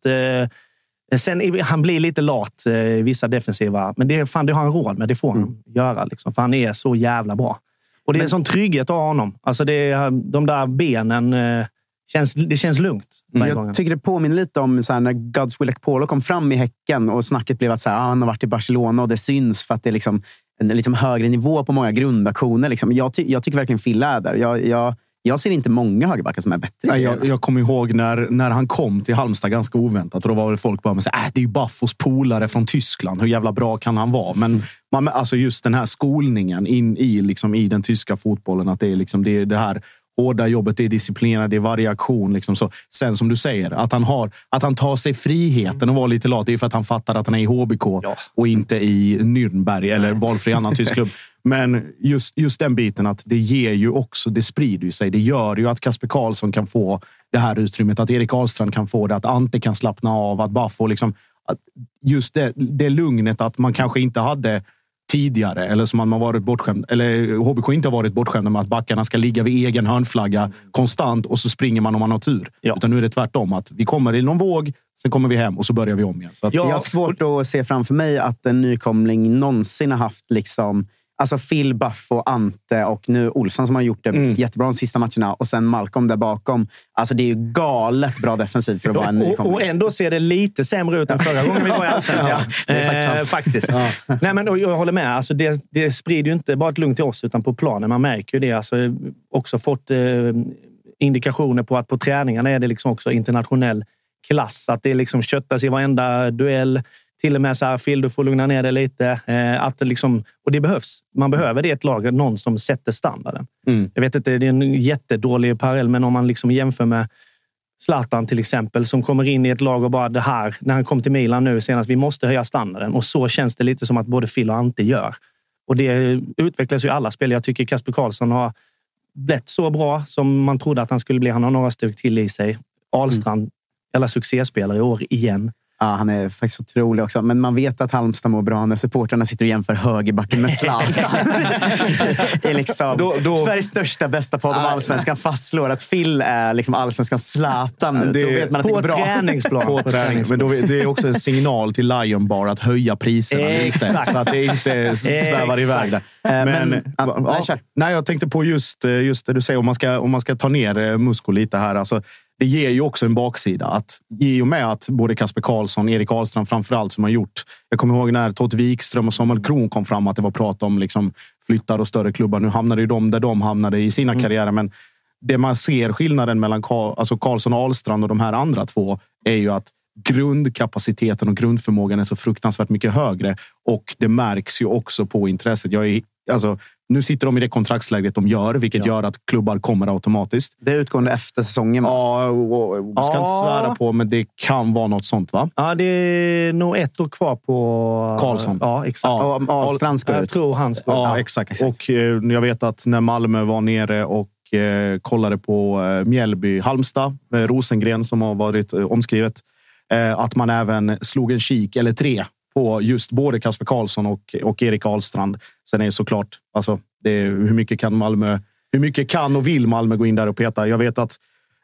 Eh, Sen, är- han blir lite lat eh, i vissa defensiva, men det, fan, det har han råd med. Det får han Mm. göra. Liksom, för han är så jävla bra. Och det är en sån trygghet att ha honom. Alltså det, är- de där benen, eh, känns, det känns lugnt. gång. Jag tycker det påminner lite om så här, när Godswill Polo kom fram i Häcken och snacket blev att så här, ah, han har varit i Barcelona och det syns för att det är liksom en liksom högre nivå på många grundaktioner. Liksom. Jag, ty jag tycker verkligen Fille är där. Jag, jag, jag ser inte många högerbackar som är bättre. Nej, jag, jag kommer ihåg när, när han kom till Halmstad ganska oväntat. Och då var väl folk bara sig, äh, det är ju Baffos polare från Tyskland. Hur jävla bra kan han vara? Men man, alltså just den här skolningen in i, liksom, i den tyska fotbollen. Att det är, liksom, det, är det här hårda jobbet, det är disciplinerad, det är variation. Liksom så. Sen som du säger, att han, har, att han tar sig friheten att vara lite lat. Det är för att han fattar att han är i HBK och inte i Nürnberg eller valfri annan tysk klubb. Men just, just den biten att det ger ju också, det sprider sig. Det gör ju att Kasper Karlsson kan få det här utrymmet, att Erik Ahlstrand kan få det, att Ante kan slappna av, att Baffo liksom... Att just det, det lugnet att man kanske inte hade tidigare, eller som man har varit bortskämd, eller HBK inte har varit bortskämda med att backarna ska ligga vid egen hörnflagga konstant och så springer man om man har tur. Utan nu är det tvärtom, att vi kommer i någon våg, sen kommer vi hem och så börjar vi om igen. Så att, Jag har svårt att se framför mig att en nykomling någonsin har haft liksom Alltså Phil, Buff och Ante och nu Olsson som har gjort det Mm. jättebra de sista matcherna. Och sen Malcolm där bakom. Alltså det är ju galet bra defensivt för att vara en och, och nykomling. ändå ser det lite sämre ut än förra gången vi var i Allsvenskan. Ja, det är faktiskt sant. Eh, faktiskt. Nej, men, jag håller med. Alltså, det, det sprider ju inte bara ett lugn till oss, utan på planen. Man märker ju det. Alltså, också fått eh, indikationer på att på träningarna är det liksom också internationell klass. Att det liksom köttas i varenda duell. Till och med så här, Phil, du får lugna ner dig lite. Eh, att liksom, och det behövs. Man behöver det i ett lag. Någon som sätter standarden. Mm. Jag vet inte, det är en jättedålig parallell, men om man liksom jämför med Zlatan till exempel, som kommer in i ett lag och bara det här, när han kom till Milan nu senast, vi måste höja standarden. Och så känns det lite som att både Phil och Ante gör. Och det utvecklas ju i alla spel. Jag tycker Kasper Karlsson har blivit så bra som man trodde att han skulle bli. Han har några steg till i sig. Ahlstrand, alla succéspelare i år igen. Ja, han är faktiskt otrolig också. Men man vet att Halmstad mår bra när supportrarna sitter och jämför högerbacken med Zlatan. är liksom Då- då- Sveriges största bästa podd om allsvenskan fastslår att Phil är liksom allsvenskans Zlatan. nu. Det- Då vet man att det På är bra. träningsplan. På träning. Men då, det är också en signal till Lion Bar att höja priserna lite. Så att det inte svävar iväg där. Eh, Men, men- ja, nej, jag tänkte på just, eh, just det du säger, om man ska, om man ska ta ner eh, Musko lite här. Alltså, det ger ju också en baksida. Att, I och med att både Kasper Karlsson, Erik Ahlstrand framför allt som har gjort. Jag kommer ihåg när Totte Wikström och Samuel Kron kom fram att det var prat om liksom, flyttar och större klubbar. Nu hamnade ju de där de hamnade i sina karriärer. Men det man ser skillnaden mellan Karl, alltså Karlsson och Ahlstrand och de här andra två är ju att grundkapaciteten och grundförmågan är så fruktansvärt mycket högre. Och det märks ju också på intresset. Jag är, alltså, Nu sitter de i det kontraktsläget de gör, vilket gör att klubbar kommer automatiskt. Det är utgående efter säsongen. va? Ja, och, ska inte Ja. svära på, men det kan vara något sånt, va? Ja, det är nog ett år kvar på... Karlsson. Ja, exakt. Ja. Ahlstrand ska Jag ut. tror han ska Ja, ja. exakt. Och eh, jag vet att när Malmö var nere och eh, kollade på eh, Mjällby, Halmstad, Rosengren som har varit omskrivet, att man även slog en kik eller tre på just både Kasper Karlsson och, och Erik Ahlstrand. Sen är det såklart, alltså, det är, hur mycket kan Malmö, hur mycket kan och vill Malmö gå in där och peta? Jag vet att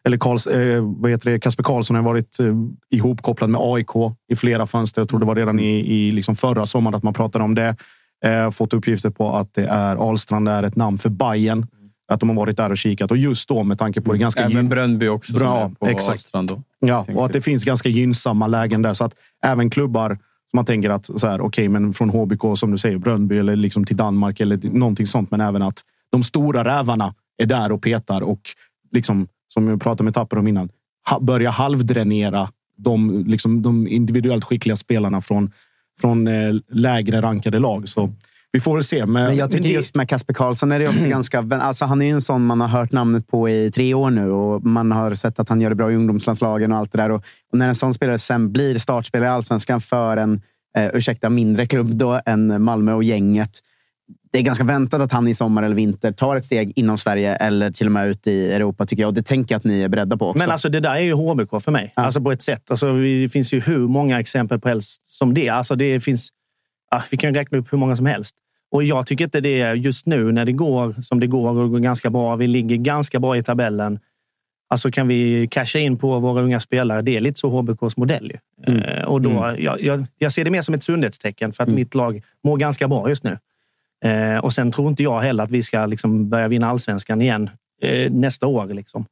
eller Karls, eh, vad heter det? Kasper Karlsson har varit eh, ihopkopplad med AIK i flera fönster. Jag tror det var redan i, i liksom förra sommaren att man pratade om det. Eh, fått uppgifter på att det är Ahlstrand är ett namn för Bayern. Att de har varit där och kikat. Och just då med tanke på det ganska Även Brönnby också. Bra, exakt. Ahlstrand då. Ja, och att det finns ganska gynnsamma lägen där. Så att även klubbar man tänker att så här, okej, men från HBK som du säger, Brönnby eller liksom till Danmark eller någonting sånt. Men även att de stora rävarna är där och petar och liksom som jag pratade med Tapper om innan, ha, börja halvdränera de, liksom, de individuellt skickliga spelarna från, från eh, lägre rankade lag. Så vi får väl se. Men, Men jag tycker men det- just med Kasper Karlsson är det också ganska... Alltså han är ju en sån man har hört namnet på i tre år nu och man har sett att han gör det bra i ungdomslandslagen och allt det där. Och, och när en sån spelare sen blir startspelare i allsvenskan för en, eh, ursäkta, mindre klubb då än Malmö och gänget. Det är ganska väntat att han i sommar eller vinter tar ett steg inom Sverige eller till och med ut i Europa, tycker jag. Och det tänker jag att ni är beredda på också. Men alltså, det där är ju HBK för mig. Alltså på ett sätt. Alltså, det finns ju hur många exempel på helst som det. Alltså, det finns, ja, vi kan räkna upp hur många som helst. Och jag tycker inte det är just nu när det går som det går och går ganska bra. Vi ligger ganska bra i tabellen. Alltså kan vi casha in på våra unga spelare. Det är lite så HBKs modell. Ju. Eh, och då, jag, jag, jag ser det mer som ett sundhetstecken för att mitt lag mår ganska bra just nu. Eh, och sen tror inte jag heller att vi ska liksom börja vinna allsvenskan igen eh, nästa år. Liksom.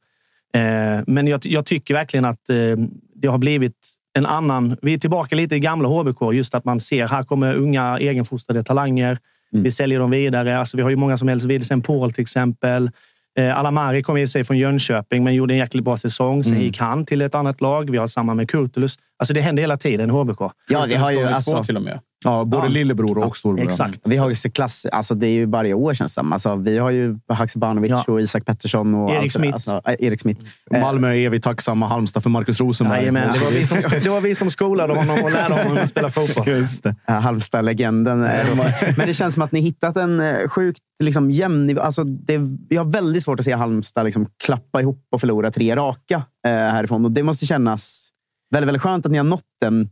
Eh, men jag, jag tycker verkligen att eh, det har blivit en annan... Vi är tillbaka lite i gamla HBK. Just att man ser här kommer unga egenfostrade talanger. Vi säljer dem vidare. Alltså, vi har ju många som helst. Wilson Paul till exempel. Eh, Alamari kom i sig från Jönköping, men gjorde en jäkligt bra säsong. Sen gick han till ett annat lag. Vi har samma med Kurtulus. Alltså det händer hela tiden i HBK. ja, vi har ju... Det Alltså, till och med. Ja, både Ja. lillebror och storbror. Exakt. vi har ju så klass, alltså det är ju varje år känns det som. Alltså, vi har ju Haksabanovic Ja. och Isak Pettersson. Och Erik. Smith. Alltså, eh, Erik Smith. Malmö är evigt tacksamma Halmstad för Marcus Rosenberg. Jajamän, det, var vi som, det var vi som skolade honom och lärde honom att spela fotboll. Just det. Ja, Halmstad-legenden. Men det känns som att ni hittat en eh, sjukt liksom, jämn nivå. Alltså, det, vi har väldigt svårt att se Halmstad liksom, klappa ihop och förlora tre raka eh, härifrån. Och det måste kännas väldigt, väldigt skönt att ni har nått den,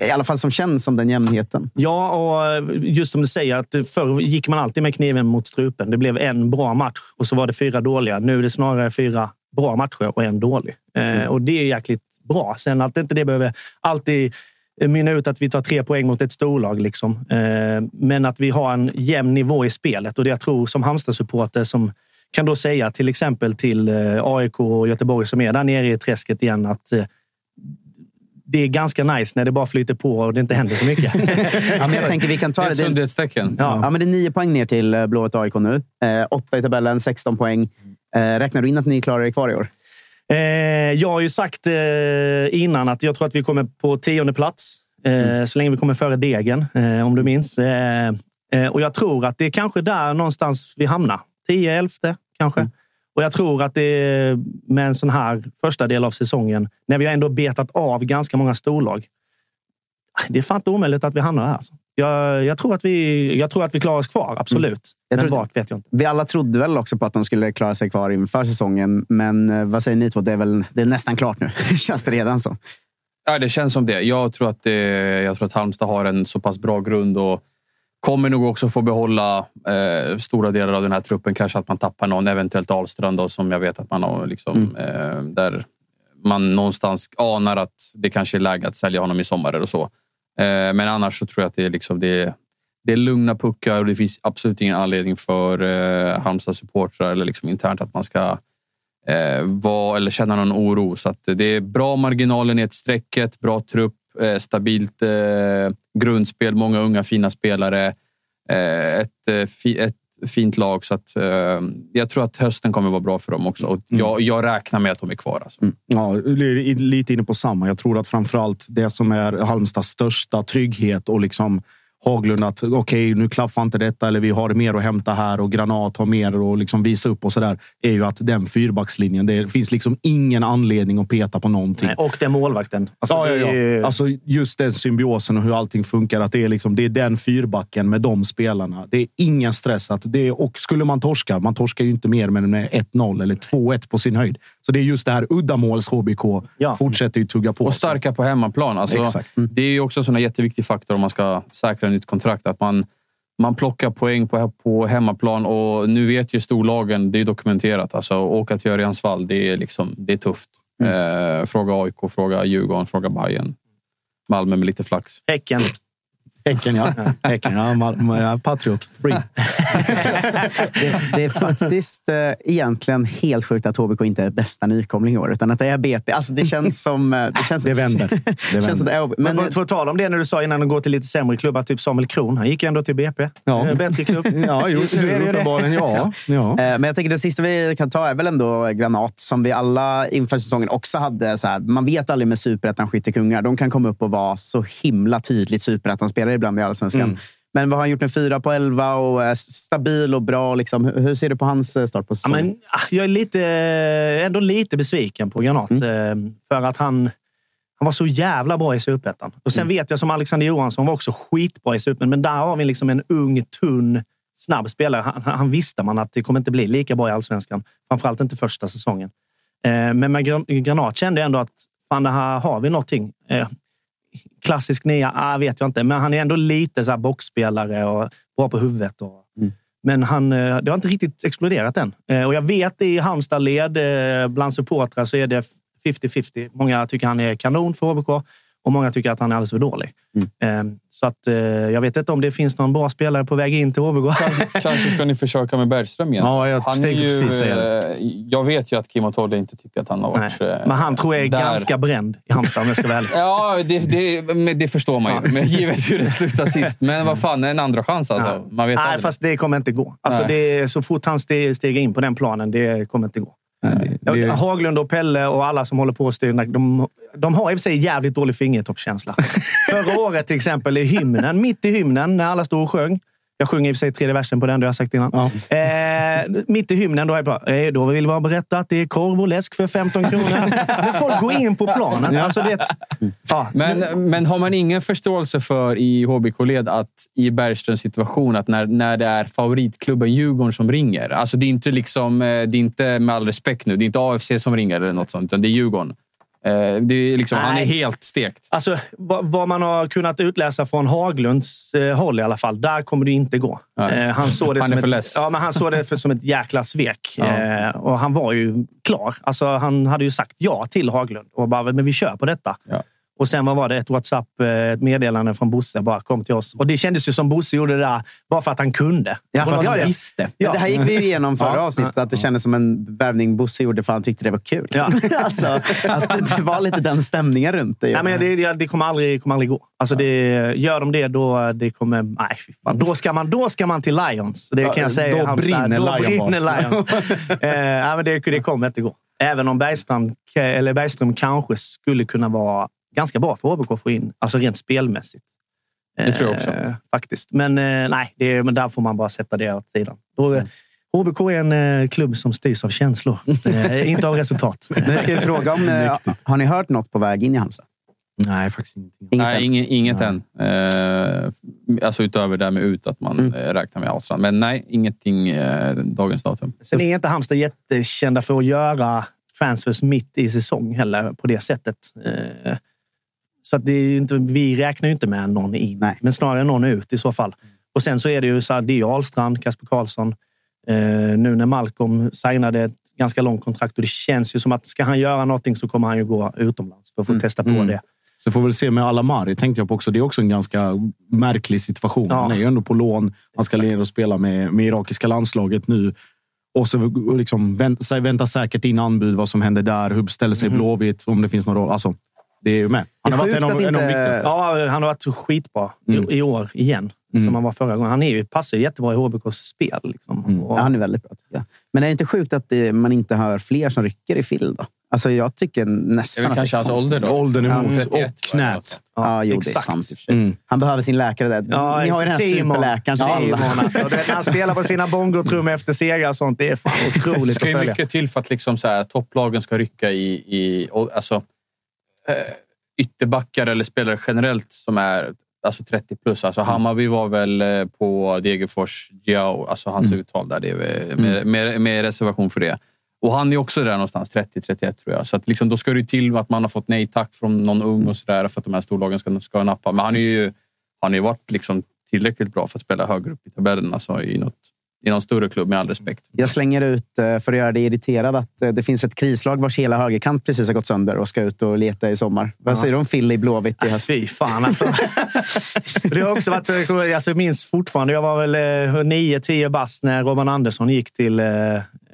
i alla fall som känns som den jämnheten. Ja, och just som du säger, att förr gick man alltid med kniven mot strupen. Det blev en bra match och så var det fyra dåliga. Nu är det snarare fyra bra matcher och en dålig. Eh, och det är jäkligt bra. Sen att inte det behöver alltid mynna ut att vi tar tre poäng mot ett storlag. Liksom. Eh, men att vi har en jämn nivå i spelet. Och det jag tror som Halmstad-supporter som kan då säga till exempel till eh, AIK och Göteborg som är där nere i träsket igen att eh, det är ganska nice när det bara flyter på och det inte händer så mycket. Ja, men jag tänker vi kan ta Det är det. ett det sundhetstecken. ja. men det är nio poäng ner till eh, Blåvitt AIK nu. Eh, åtta i tabellen, 16 poäng. Eh, räknar du in att ni klarar er kvar i år? Eh, jag har ju sagt eh, innan att jag tror att vi kommer på tionde plats. Eh, Så länge vi kommer före Degen, eh, om du minns. Eh, eh, och jag tror att det är kanske där någonstans vi hamnar. 10, 11 kanske. Och jag tror att det med en sån här första del av säsongen, när vi har ändå betat av ganska många storlag. Det är fan inte omöjligt att vi hamnar här. Alltså. Jag, jag, tror att vi, jag tror att vi klarar oss kvar, absolut. Jag Men vart vet jag inte. Vi alla trodde väl också på att de skulle klara sig kvar inför säsongen. Men eh, vad säger ni två? Det är väl det är nästan klart nu. Känns det redan så? Ja, det känns som det. Jag tror, att det, jag tror att Halmstad har en så pass bra grund och kommer nog också få behålla eh, stora delar av den här truppen. Kanske att man tappar någon, eventuellt Ahlstrand då, som jag vet att man har. Liksom, eh, där man någonstans anar att det kanske är läge att sälja honom i sommar eller så. Eh, men annars så tror jag att det är, liksom, det är, det är lugna puckar och det finns absolut ingen anledning för eh, Halmstad supportrar eller liksom internt att man ska eh, vara eller känna någon oro. Så att det är bra marginaler ner till strecket, bra trupp, stabilt eh, grundspel, många unga fina spelare. Eh, ett, eh, ett fint lag. Så att, eh, jag tror att hösten kommer vara bra för dem också. Och jag, jag räknar med att de är kvar. Alltså. Ja, li- lite inne på samma. Jag tror att framförallt det som är Halmstads största trygghet och liksom Haglund att okej, nu klaffar inte detta eller vi har mer att hämta här och Granat har mer att liksom visa upp och så där. Är ju att den fyrbackslinjen, det finns liksom ingen anledning att peta på någonting. Nej, och den målvakten. Alltså, ja, ja, ja. ju- Alltså just den symbiosen och hur allting funkar. Att det, är liksom, det är den fyrbacken med de spelarna. Det är ingen stress. Att det är, och skulle man torska, man torskar ju inte mer men med 1-0 eller 2-1 på sin höjd. Så det är just det här uddamåls HBK Ja. fortsätter ju tugga på. Och starka på hemmaplan. Alltså, Exakt. Det är ju också en jätteviktig faktor om man ska säkra ett nytt kontrakt. Att man, man plockar poäng på, på hemmaplan och nu vet ju storlagen, det är dokumenterat. Alltså, åka till Örjansvall, det är, liksom, det är tufft. Eh, fråga AIK, fråga Djurgården, fråga Bayern. Malmö med lite flax. Häcken. Häcken, ja. Häcken, ja. Ma- ma- ja. Patriot. Free. Det, det är faktiskt eh, egentligen helt sjukt att HBK inte är bästa nykomling i år, utan att det är BP. Alltså, det känns som... eh, Det, känns, Det vänder. Det känns vänder. det är, Men, men, på tal om det när du sa innan de går till lite sämre klubbar, typ Samuel Kron. Han gick ändå till BP. Ja. En Bättre klubb. Ja, Just nu är det. uppenbarligen. Ja. ja. Eh, Men jag tänker det sista vi kan ta är väl ändå Granat som vi alla inför säsongen också hade. Så här, man vet aldrig med superettan skyttekungar. De kan komma upp och vara så himla tydligt superettan-spelare ibland i allsvenskan. Mm. Men vad har han gjort med fyra på elva och är stabil och bra? Liksom. Hur ser du på hans eh, start på Ja, säsongen? men, ah, jag är lite, ändå lite besviken på Granat. Mm. eh, För att han, han var så jävla bra i superettan. Och sen Mm. vet jag som Alexander Johansson var också skitbra i superettan. Men där har vi liksom en ung, tunn, snabb spelare. Han, han visste man att det kommer inte bli lika bra i allsvenskan. Framförallt inte första säsongen. Eh, Men med Gran- Granat kände jag ändå att fan, det här har vi någonting. Klassisk nia, ah, vet jag inte. Men han är ändå lite så här boxspelare och bra på huvudet. Och, men han, eh, det har inte riktigt exploderat än. Eh, Och jag vet i Halmstad-led, eh, bland supportrar, så är det 50-50. Många tycker han är kanon för HBK och många tycker att han är alldeles för dålig. Eh, Så att, eh, jag vet inte om det finns någon bra spelare på väg in till HBK. Kanske ska ni försöka med Bergström igen. Ja, jag han är ju, precis säga eh, jag vet ju att Kim och Tolle inte tycker att han har Nej. varit... eh, Men han tror jag är där. ganska bränd i Halmstad om jag ska vara ärlig. Ja, det, det, men det förstår man ju. Men givet hur det slutar sist. Men vad fan, en andra chans alltså. Ja. Man vet Nej, aldrig. fast det kommer inte gå. Alltså, Nej. det så fort han steger in på den planen, det kommer inte gå. Det- Ja, Haglund och Pelle och alla som håller på och styr, de, de har i och för sig jävligt dålig fingertoppskänsla. Förra året till exempel i hymnen, mitt i hymnen, när alla stod och sjöng. Jag sjunger i och för sig tredje versen på den, det har jag sagt innan. Eh, mitt i hymnen, då är jag bara, eh, då vill jag berätta att det är korv och läsk för 15 kronor. När folk går in på planen. Alltså, det, ja, Men, men har man ingen förståelse för i HBK-led att i Bergströms situation, att när, när det är favoritklubben Djurgården som ringer. Alltså det är inte liksom, eh, det är inte med all respekt nu, det är inte AFC som ringer eller något sånt, utan det är Djurgården. Eh, Det är liksom, han är helt stekt. Alltså, vad, man har kunnat utläsa från Haglunds eh, håll i alla fall, där kommer det inte gå. Nej. Eh, han såg det Han som ett, less. Ja, men han såg det för, som ett jäkla svek. Ja. Eh, och han var ju klar. Alltså, han hade ju sagt ja till Haglund och bara, men vi kör på detta. Ja. Och sen vad var det? Ett WhatsApp, eh, ett meddelande från Bosse bara kom till oss. Och det kändes ju som Bosse gjorde det där bara för att han kunde. Ja, för att de- visste. Men det här gick vi igenom förra Ja. avsnittet, att det kändes som en värvning Bosse gjorde för att han tyckte det var kul. Ja. alltså, att det var lite den stämningen runt det. Nej, men det, det, kommer, aldrig, kommer aldrig gå. Alltså det, gör de det, då, det kommer, nej, fan. Då, ska man, då ska man till Lions. Det kan jag säga. då brinner då Lion brinner Lions. eh, men det, det kommer inte gå. Även om Bergström, eller Bergström kanske skulle kunna vara ganska bra för HBK att få in. Alltså rent spelmässigt. Det tror jag också. Eh, faktiskt. Men eh, nej, det, men där får man bara sätta det åt sidan. Då, eh, HBK är en eh, klubb som styrs av känslor, eh, inte av resultat. Men ska vi fråga om... eh, har ni hört något på väg in i Halmstad? Nej, faktiskt ingenting. Inget Nej, än? inget, inget än. Eh, alltså utöver det med ut, att man Mm. räknar med Ahlstrand. Men nej, ingenting eh, dagens datum. Sen är inte Halmstad jättekända för att göra transfers mitt i säsong heller på det sättet. Eh, Så att det är inte, vi räknar ju inte med någon in, Nej. men snarare någon ut i så fall. Och sen så är det ju så här, det är Ahlstrand, Kasper Karlsson. Eh, nu när Malcolm signade ett ganska långt kontrakt och det känns ju som att ska han göra någonting så kommer han ju gå utomlands för att få testa på Mm. det. Så får vi väl se med Alamari, tänkte jag på också. Det är också en ganska märklig situation. Ja. Han är ju ändå på lån. Han ska ner och spela med, med irakiska landslaget nu. Och så liksom vänta, vänta säkert in anbud, vad som händer där. Hur ställer sig Blåvitt? Om det finns någon roll. Alltså, det är ju med. Han Det har varit en av, att en av de inte- viktigaste. Ja, han har varit så skitbra i, i år igen. Som han var förra gången. Han är ju, passar ju jättebra i HBKs spel. Liksom. Och, Ja, han är väldigt bra tycker jag. Men är det inte sjukt att det, man inte hör fler som rycker i Phil då? Alltså, jag tycker Det är nästan kanske det är hans ålder då. Åldern Ja, emot 31 och det knät. Ja, jo, det är exakt. Mm. Han behöver sin läkare där. Ja, Ni har ju den här Simon. superläkaren. Simon, alltså. Vet, när han spelar på sina bongotrum efter segrar och sånt. Det är fan Det otroligt ska att ju mycket till för att liksom så här, topplagen ska rycka i, i och, alltså, eh, ytterbackar eller spelare generellt som är alltså 30 plus. Alltså Hammarby var väl eh, på Degerfors Giao, alltså hans uttal där. Det är med, med, med reservation för det. Och han är också där någonstans, 30-31 tror jag. Så att liksom, då ska det till att man har fått nej tack från någon ung och sådär för att de här storlagen ska, ska nappa. Men han är ju han har ju varit liksom tillräckligt bra för att spela högre upp i tabellen. Alltså i, något, I någon större klubb, med all respekt. Jag slänger ut, eh, för att göra dig irriterad, att eh, det finns ett krislag vars hela högerkant precis har gått sönder och ska ut och leta i sommar. Vad säger du om Phil i Blåvitt i höst? Fy fan alltså. Det har också varit, alltså jag minns fortfarande, jag var väl eh, 9-10 bast när Robban Andersson gick till eh,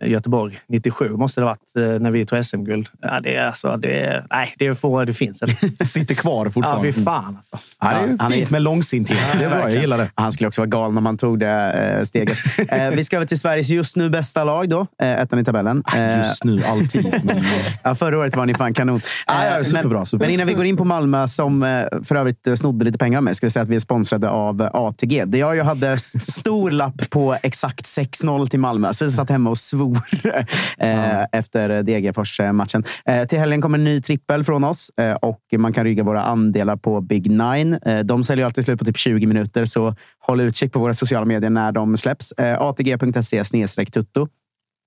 Göteborg. 97 måste det ha varit eh, när vi tog SM-guld. Ja, det är alltså, det är, nej, det är få det finns. inte. Sitter kvar Ja, fortfarande. fy fan alltså. Ja, det är ju han är- fint med långsinthet. Det är bra, jag gillar det. Han skulle också vara galen om han tog det eh, steget. Eh, vi ska över till Sveriges just nu bästa lag, då, ettan i tabellen. Eh, Just nu, alltid. Men, Ja, förra året var ni fan kanon. Ja, ja, superbra, men, superbra. men innan vi går in på Malmö, som för övrigt snodde lite pengar mig, ska vi säga att vi är sponsrade av ATG. Där jag ju hade stor lapp på exakt 6-0 till Malmö, så jag satt hemma och svor eh, efter Degerfors-matchen. Eh, till helgen kommer en ny trippel från oss eh, och man kan rygga våra andelar på Big Nine. De säljer alltid slut på typ 20 minuter, så håll utkik på våra sociala medier när de släpps. Atg.se snedstreck tutto.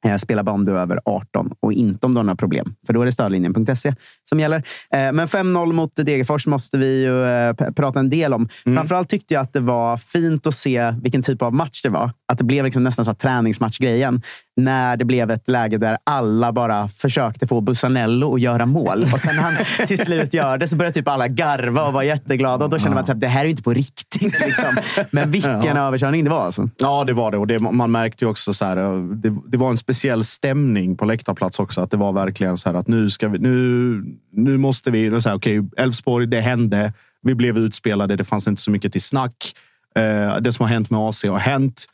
Eh, Spela bara om du är över 18 och inte om du har några problem. För då är det stödlinjen.se som gäller. Eh, Men 5-0 mot Degerfors måste vi ju eh, prata en del om. Framförallt tyckte jag att det var fint att se vilken typ av match det var. Att det blev liksom nästan så träningsmatchgrejen. När det blev ett läge där alla bara försökte få Bussanello att göra mål. Och sen när han till slut gör det så började typ alla garva och vara jätteglada. Och då kände man att det här är inte på riktigt. Liksom. Men vilken överkörning det var. Alltså. Ja, det var det. Och det, man märkte ju också så här, det, det var en speciell stämning på läktarplats också. Att det var verkligen så här att nu ska vi, nu, nu måste vi, så här, okej, Elfsborg, det hände. Vi blev utspelade. Det fanns inte så mycket till snack. Eh, det som har hänt med AC har hänt.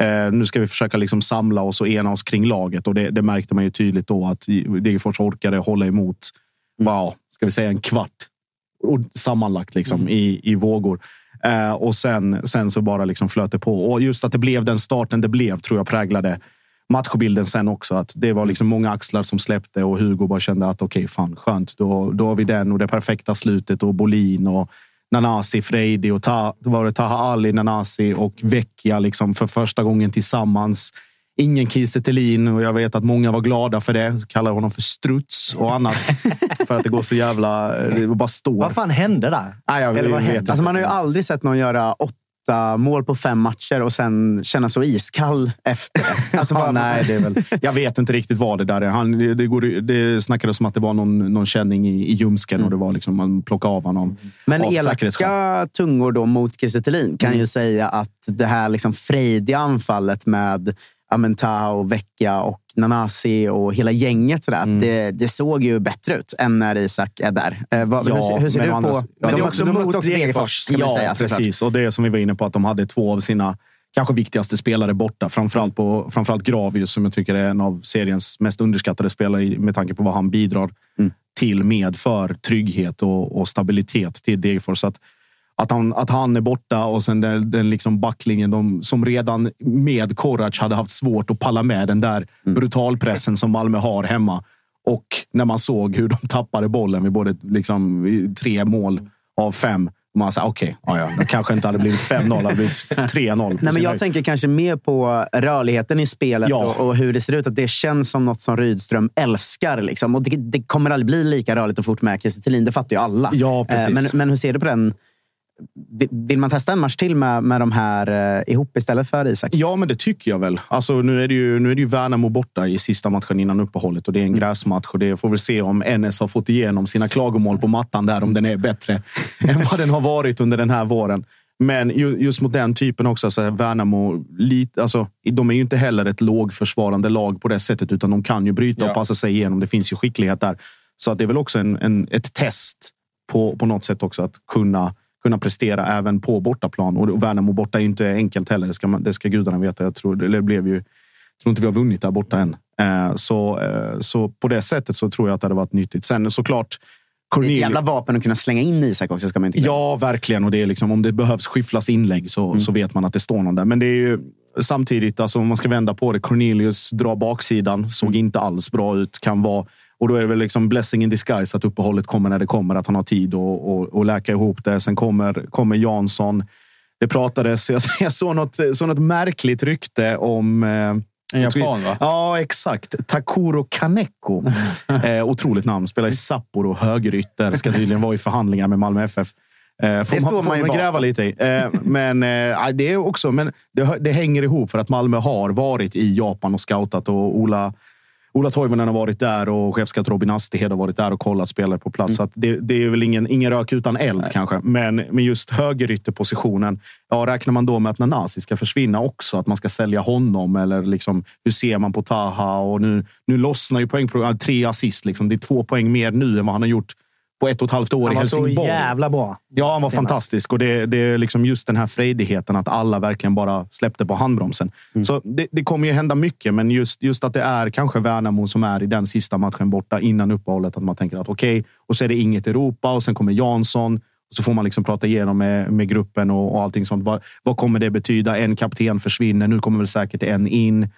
Eh, nu ska vi försöka liksom samla oss och ena oss kring laget. Och det, det märkte man ju tydligt då att Degerfors orkade hålla emot. Wow, ska vi säga en kvart och sammanlagt liksom, i, i vågor. Eh, och sen, sen så bara liksom flöt det på. Och just att det blev den starten det blev tror jag präglade matchbilden sen också. Att det var liksom många axlar som släppte och Hugo bara kände att okej, fan skönt. Då, då har vi den och det perfekta slutet och Bolin och Nanasi, Freidi och Ta, då var det Taha Ali, Nanasi och Vecchia liksom för första gången tillsammans. Ingen Kiese och jag vet att många var glada för det. Kallar honom för struts och annat. för att det går så jävla... Det bara står. Vad fan hände där? Nej, jag Eller vad vet inte. Alltså man har ju aldrig sett någon göra åtta mål på fem matcher och sen känna så iskall efter. Alltså, vad- nej, det är väl, jag vet inte riktigt vad det där är. Han, det, det, går, det snackades om att det var någon, någon känning i, i ljumsken och det var liksom, man plockade av honom. Men av elaka tungor då mot Kiese Thelin kan Mm. ju säga att det här liksom frejdiga anfallet med Amenta och Vecchia och Nanasi och hela gänget. Sådär, Mm. det, det såg ju bättre ut än när Isak är där. Eh, vad, hur, ser- hur ser men du på... Men Ja, de, de- också de mot mötte också Degerfors, ja, säga. precis. Och det som vi var inne på, att de hade två av sina kanske viktigaste spelare borta. Framförallt, på, framförallt Gravius, som jag tycker är en av seriens mest underskattade spelare med tanke på vad han bidrar Mm. till med för trygghet och, och stabilitet till Degerfors. Så Att, att, han, att han är borta och sen den, den liksom backlingen de, som redan med Korac hade haft svårt att palla med den där brutalpressen som Malmö har hemma. Och när man såg hur de tappade bollen vid både liksom, tre mål av fem. Man sa okej, ja, ja, det kanske inte hade blivit 5-0, det hade blivit 3-0. på Nej, men jag höjd. tänker kanske mer på rörligheten i spelet Ja. och, och hur det ser ut. Att det känns som något som Rydström älskar. Liksom. Och det, det kommer aldrig bli lika rörligt och fort med Kiese. Det fattar ju alla. Ja, precis. Eh, Men, men hur ser du på den? Vill- man testa en match till med, med de här eh, ihop istället för Isak? Ja, men det tycker jag väl. Alltså, nu, är det ju, nu är det ju Värnamo borta i sista matchen innan uppehållet och det är en gräsmatch. Och det får vi se om NS har fått igenom sina klagomål på mattan där, om den är bättre än vad den har varit under den här våren. Men ju, just mot den typen också, så är Värnamo, lite, alltså, de är ju inte heller ett lågförsvarande lag på det sättet, utan de kan ju bryta Ja. och passa sig igenom. Det finns ju skicklighet där. Så att det är väl också en, en, ett test på, på något sätt också att kunna kunna prestera även på bortaplan. Och Värnamo borta är inte enkelt heller. Det ska, man, det ska gudarna veta. Jag tror, det blev ju, jag tror inte vi har vunnit där borta än. Eh, så, eh, så på det sättet så tror jag att det hade varit nyttigt. Sen såklart, Det är ett Cornelius- jävla vapen att kunna slänga in Isak också, ska man inte glömma. Ja, verkligen. Och det är liksom, om det behövs skifflas inlägg så, så vet man att det står någon där. Men det är ju samtidigt, alltså, om man ska vända på det. Cornelius drar baksidan, såg inte alls bra ut. Kan vara, och då är det väl liksom blessing in disguise att uppehållet kommer när det kommer. Att han har tid att och, och läka ihop det. Sen kommer, kommer Jansson. Det pratades, jag, jag såg, något, såg något märkligt rykte om... Eh, En japan, va? Ja, exakt. Takuro Kaneko. eh, otroligt namn. Spelar i Sapporo, högerytter. Ska tydligen vara i förhandlingar med Malmö FF. Eh, får Det står man, man man gräva lite i. Eh, men eh, det är också, men det, det hänger ihop för att Malmö har varit i Japan och scoutat och Ola Ola Toivonen har varit där och chefskatt Robin Asterhed har varit där och kollat spelare på plats. Så att det, det är väl ingen, ingen rök utan eld kanske. Men, men just högerytterpositionen. Ja, räknar man då med att Nanasi ska försvinna också? Att man ska sälja honom? Eller liksom, hur ser man på Taha? Och nu, nu lossnar ju poängprogrammet. Tre assist. Liksom. Det är två poäng mer nu än vad han har gjort på ett och ett halvt år Han i var så Helsingborg. jävla bra. Ja, han var senast. fantastisk. Och det, det är liksom just den här frejdigheten att alla verkligen bara släppte på handbromsen. Så det, det kommer ju hända mycket, men just, just att det är kanske Värnamo som är i den sista matchen borta innan uppehållet. Att man tänker att okej, och så är det inget Europa och sen kommer Jansson. Och så får man liksom prata igenom med, med gruppen och, och allting sånt. Vad, vad kommer det betyda? En kapten försvinner. Nu kommer väl säkert en in.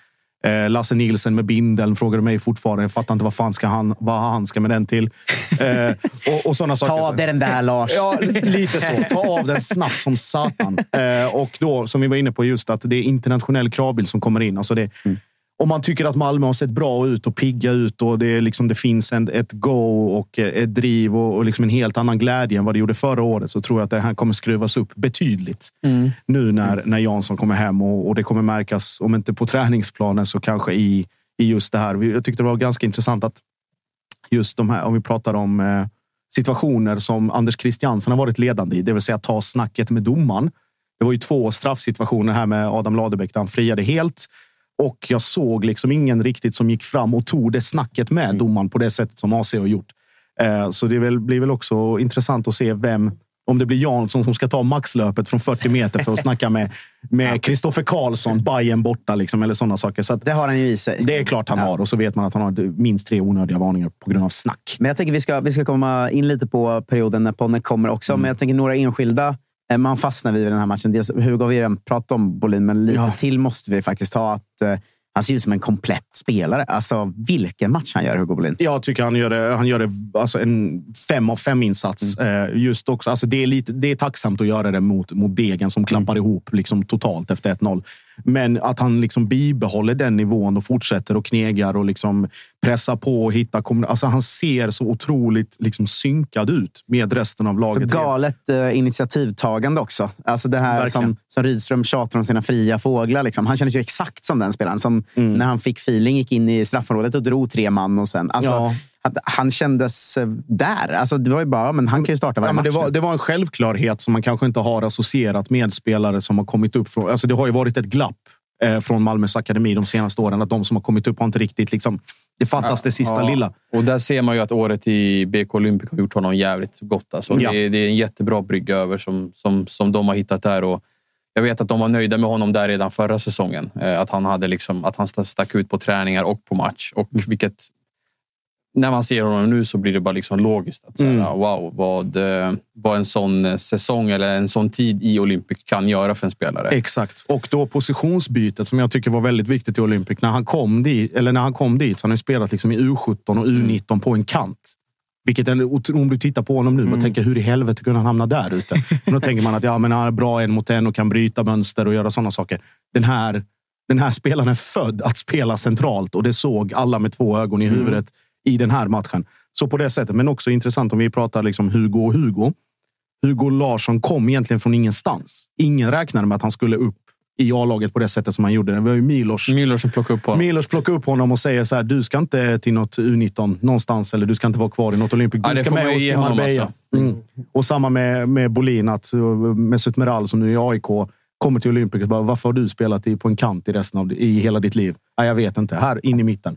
Eh, Lasse Nilsen med bindeln frågar mig fortfarande. Jag fattar inte vad fan ska han, vad han ska med den till. Eh, och, och sådana saker. Ta av dig den där, Lars. Ja, lite så. Ta av den snabbt som satan. Eh, och då, som vi var inne på, just att det är internationell kravbild som kommer in. Alltså det, Om man tycker att Malmö har sett bra ut och pigga ut och det, liksom, det finns en, ett go och eh, ett driv och, och liksom en helt annan glädje än vad det gjorde förra året så tror jag att det här kommer skruvas upp betydligt nu när, när Jansson kommer hem och, och det kommer märkas, om inte på träningsplanen så kanske i, i just det här. Jag tyckte det var ganska intressant att just de här, om vi pratar om eh, situationer som Anders Christiansen har varit ledande i, det vill säga ta snacket med domaren. Det var ju två straffsituationer här med Adam Ladebäck där han friade helt. Och jag såg liksom ingen riktigt som gick fram och tog det snacket med domaren på det sättet som AC har gjort. Eh, Så det blir väl också intressant att se vem, om det blir Jansson som ska ta maxlöpet från 40 meter för att snacka med med Kristoffer Karlsson, Bayern borta liksom, eller sådana saker. Så Det har han ju i sig. det är klart han har och så vet man att han har minst tre onödiga varningar på grund av snack. Men jag tänker vi ska, vi ska komma in lite på perioden när podden kommer också. Men jag tänker några enskilda man fastnar vid den här matchen. Dels, Hugo har vi redan pratat om Bolin, men lite Ja. till måste vi faktiskt ha. Att, eh, han ser ut som en komplett spelare. Alltså, vilken match han gör, Hugo Bolin. Jag tycker han gör det, han gör det alltså en fem av fem insats. Mm. Eh, just också, alltså det, är lite, det är tacksamt att göra det mot, mot Degen som klappar Mm. ihop liksom totalt efter 1-0. Men att han liksom bibehåller den nivån och fortsätter och knegar och liksom pressar på och hittar alltså Han ser så otroligt liksom synkad ut med resten av Så laget. galet eh, initiativtagande också. Alltså det här Verkligen. som, som Rydström tjatar om sina fria fåglar. Liksom. Han kändes ju exakt som den spelaren. Som Mm. när han fick feeling gick in i straffområdet och drog tre man. och sen, alltså, Ja. Att Han kändes eh, där. Alltså, det var ju bara, men han kan ju starta varje Ja, men det, match. var, det var en självklarhet som man kanske inte har associerat med spelare som har kommit upp. Från, alltså det har ju varit ett glapp eh, från Malmös akademi de senaste åren. Att de som har kommit upp har inte riktigt... Liksom, det fattas det sista Ja. lilla. Och där ser man ju att året i BK Olympic har gjort honom jävligt gott. Alltså. Ja. Det, är, det är en jättebra brygga över som, som, som de har hittat där. Och jag vet att de var nöjda med honom där redan förra säsongen. Eh, Att han, hade liksom, att han sta- stack ut på träningar och på match. Och vilket, när man ser honom nu så blir det bara liksom logiskt. Att säga, Mm. Wow, vad, eh, vad en sån eh, säsong eller en sån tid i Olympic kan göra för en spelare. Exakt. Och då positionsbytet som jag tycker var väldigt viktigt i Olympic. När han kom dit, eller när han kom dit så har han spelat liksom i U17 och U19 på en kant. Vilket är, om du tittar på honom nu, man tänker hur i helvete kunde han hamna där ute? Men då tänker man att ja, men han är bra en mot en och kan bryta mönster och göra sådana saker. Den här, den här spelaren är född att spela centralt och det såg alla med två ögon i huvudet i den här matchen. Så på det sättet, men också intressant om vi pratar liksom Hugo och Hugo. Hugo Larsson kom egentligen från ingenstans. Ingen räknade med att han skulle upp i A-laget på det sättet som han gjorde. Det var ju Milos. Som plockade upp honom. Milos plockar upp honom och säger så här, du ska inte till något U19 någonstans eller du ska inte vara kvar i något Olympic. Du Ja, ska med oss till Marbella. alltså. Mm. Och samma med, med Bolin, att Mesut Meral som nu är i AIK kommer till Olympic bara, varför har du spelat i, på en kant i resten av i hela ditt liv? Nej, jag vet inte. Här, in i mitten.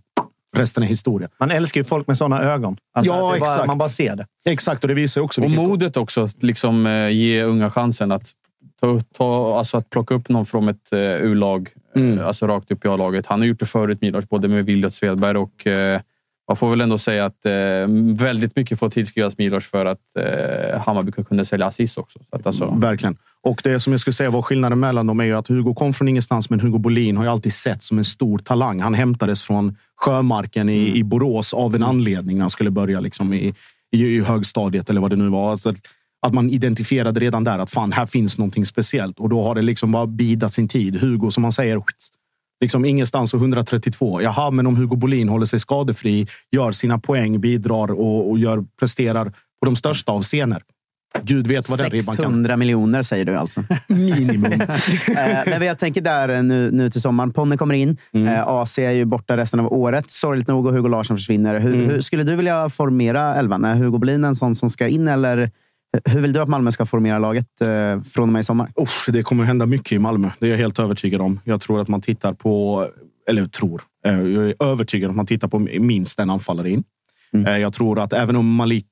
Resten är historia. Man älskar ju folk med sådana ögon. Alltså, Ja, det bara, exakt. man bara ser det. Exakt, och det visar också Och modet också att liksom, eh, ge unga chansen att, ta, ta, alltså att plocka upp någon från ett eh, U-lag Eh, Alltså rakt upp i A-laget. Han har gjort det förut, Milos, både med Williot Svedberg och eh, man får väl ändå säga att eh, väldigt mycket får tillskrivas Milos för att eh, Hammarby kunde sälja Aziz också. Så att alltså, Verkligen. Och det som jag skulle säga var skillnaden mellan dem är ju att Hugo kom från ingenstans, men Hugo Bolin har ju alltid sett som en stor talang. Han hämtades från Sjömarken i, i Borås av en anledning när han skulle börja liksom i, i, i högstadiet eller vad det nu var. Alltså att, att man identifierade redan där att fan, här finns någonting speciellt. Och då har det liksom bara bidat sin tid. Hugo, som man säger, skits, liksom ingenstans och 132. Jaha, men om Hugo Bolin håller sig skadefri, gör sina poäng, bidrar och, och gör, presterar på de största av scener. Gud vet vad den ribban kan. 600 miljoner säger du alltså. Minimum. Eh, Men jag tänker där eh, nu, nu till sommaren. Ponne kommer in. Mm. Eh, AC är ju borta resten av året. Sorgligt nog och Hugo Larsson försvinner. Hur, Mm. hur skulle du vilja formera elvan? Är Hugo Bolin en sån som ska in? Eller hur vill du att Malmö ska formera laget eh, från och med i sommar? Uff, det kommer hända mycket i Malmö. Det är jag helt övertygad om. Jag tror att man tittar på, eller tror, eh, jag är övertygad om att man tittar på minst en anfallare in. Eh, Jag tror att även om Malik,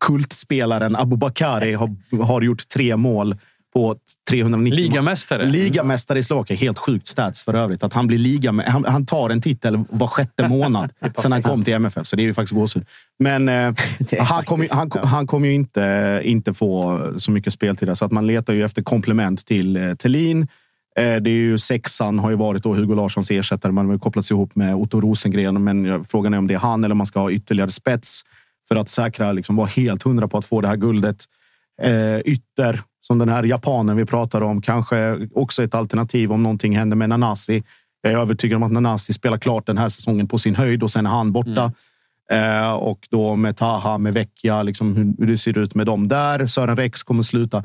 kultspelaren Abubakari har, har gjort tre mål på 390 Ligamästare. Ligamästare i Slovakien. Helt sjukt stats för övrigt. Att han, blir liga, han, han tar en titel var sjätte månad sen han kom till MFF. Så det är ju faktiskt gåshud. Men eh, han kommer han, han kommer ju inte, inte få så mycket speltid. där, Så att man letar ju efter komplement till eh, Thelin. Eh, Det är ju sexan har ju varit då Hugo Larssons ersättare. Man har ju kopplats ihop med Otto Rosengren. Men frågan är om det är han eller om man ska ha ytterligare spets för att säkra, liksom, vara helt hundra på att få det här guldet. Eh, ytter, som den här japanen vi pratar om, kanske också ett alternativ om någonting händer med Nanasi. Jag är övertygad om att Nanasi spelar klart den här säsongen på sin höjd och sen är han borta. Eh, och då med Taha, med Vecchia, liksom hur, hur det ser ut med dem där. Sören Rex kommer sluta.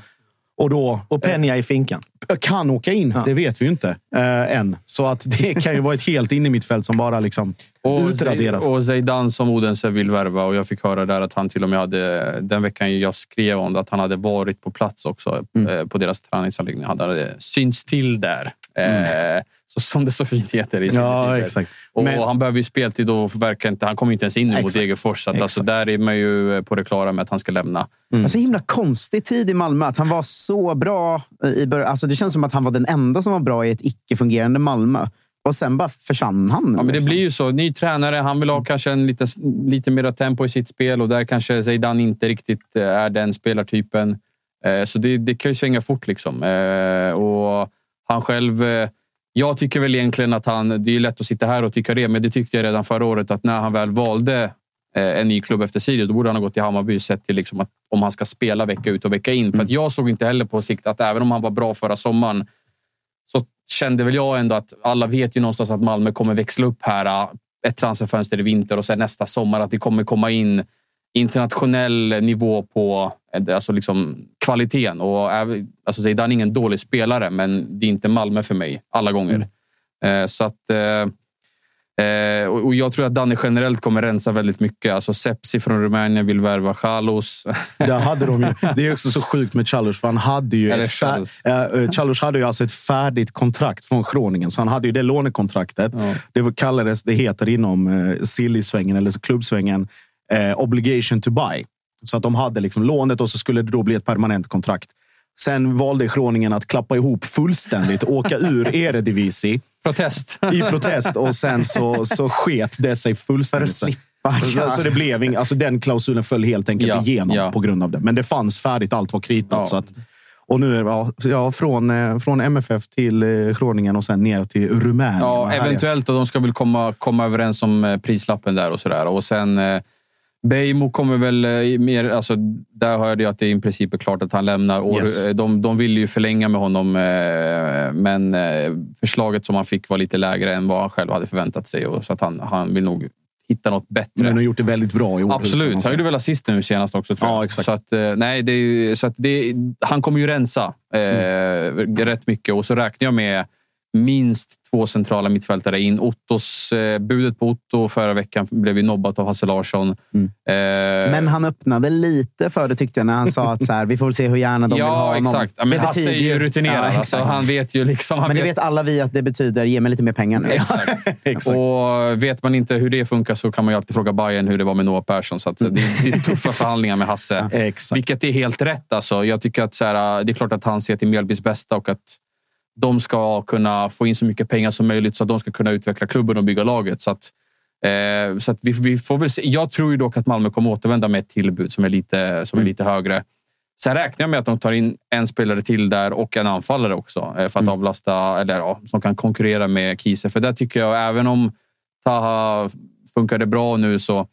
Och då Och Penja i finkan. kan åka in. Det vet vi ju inte eh, än. Så att det kan ju vara ett helt in i mitt fält som bara liksom Och, utraderas. och Zeidan som Odense vill värva och jag fick höra där att han till och med hade, den veckan jag skrev om det, att han hade varit på plats också Mm. eh, på deras träningsanläggning. Han hade synts till där. Eh, så som det så fint heter i. Ja, exakt. Och Men- han behöver ju speltid och verkar inte, han kommer ju inte ens in nu mot. Degerfors. Så att, alltså, där är man ju på det klara med att han ska lämna. Mm. Alltså himla konstig tid i Malmö. Att han var så bra i början. Alltså det känns som att han var den enda som var bra i ett icke-fungerande Malmö. Och sen bara försvann han. Ja, men det liksom. blir ju så. Ny tränare, han vill ha kanske en lite, lite mer tempo i sitt spel och där kanske Zeidan inte riktigt eh, är den spelartypen. Eh, Så det, det kan ju svänga fort. liksom. Eh, Och han själv... eh, Jag tycker väl egentligen att han... Det är lätt att sitta här och tycka det, men det tyckte jag redan förra året att när han väl valde eh, en ny klubb efter Sirius, då borde han ha gått till Hammarby sett till liksom att om han ska spela vecka ut och vecka in. För att jag såg inte heller på sikt att även om han var bra förra sommaren så kände väl jag ändå att alla vet ju någonstans att Malmö kommer växla upp här äh, ett transferfönster i vinter och sen nästa sommar att det kommer komma in internationell nivå på eh, alltså liksom kvaliteten. Och, alltså, Zidane är ingen dålig spelare, men det är inte Malmö för mig alla gånger. Eh, så att, eh, eh, och jag tror att Danne generellt kommer rensa väldigt mycket. Alltså Sepsi från Rumänien vill värva Chalos. Där hade de ju, det är också så sjukt med Chalus, för han hade ju Eller ett, äh, Chalus hade ju alltså ett färdigt kontrakt från Groningen. Så han hade ju det lånekontraktet. Det var- kallades, det heter inom eh, silly-svängen, eller klubbsvängen, eh, obligation to buy. Så att de hade liksom lånet och så skulle det då bli ett permanent kontrakt. Sen valde Groningen att klappa ihop fullständigt, åka ur Eredivisie Protest. i protest och sen så, så sket det sig fullständigt. För att slippa Så, så det blev ing, alltså den klausulen föll helt enkelt Ja, igenom ja. på grund av det. Men det fanns färdigt, allt var kritat. Ja. Så att, och nu är det ja, från, eh, från MFF till eh, Groningen och sen ner till Rumänien. Ja, eventuellt. Och de ska väl komma, komma överens om eh, prislappen där och sådär. Och sen eh, Beijmo kommer väl eh, mer... Alltså, där hörde jag att det i princip är klart att han lämnar. Och Yes. eh, de, de ville ju förlänga med honom, eh, men eh, förslaget som han fick var lite lägre än vad han själv hade förväntat sig. Och, så att han, han vill nog hitta något bättre. Men har gjort det väldigt bra i år. Absolut. Han gjorde väl assist nu senast också. Ja, exakt. Så att, eh, nej, det, så att det, han kommer ju rensa eh, Mm. rätt mycket. Och så räknar jag med minst två centrala mittfältare in. Ottos, eh, budet på Otto förra veckan blev ju nobbat av Hasse Larsson. Mm. Eh, Men han öppnade lite för det tyckte jag när han sa att så här, vi får väl se hur gärna de vill ha Ja, honom. exakt. Ja, men Det Hasse är ju rutinerad. Ja, alltså, han vet ju liksom... Han Men det vet alla vi att det betyder, ge mig lite mer pengar nu. Exakt. Exakt. Och vet man inte hur det funkar så kan man ju alltid fråga Bayern hur det var med Noah Persson. Så att, det, det är tuffa förhandlingar med Hasse. Exakt. Vilket är helt rätt. Alltså. Jag tycker att så här, det är klart att han ser till Mjällbys bästa och att de ska kunna få in så mycket pengar som möjligt så att de ska kunna utveckla klubben och bygga laget. Så att, eh, så att vi, vi får väl se. Jag tror ju dock att Malmö kommer återvända med ett tillbud som är lite, som är lite högre. Sen räknar jag med att de tar in en spelare till där och en anfallare också eh, för att avlasta, eller ja, som kan konkurrera med Kiese. För där tycker jag, även om Taha funkade bra nu så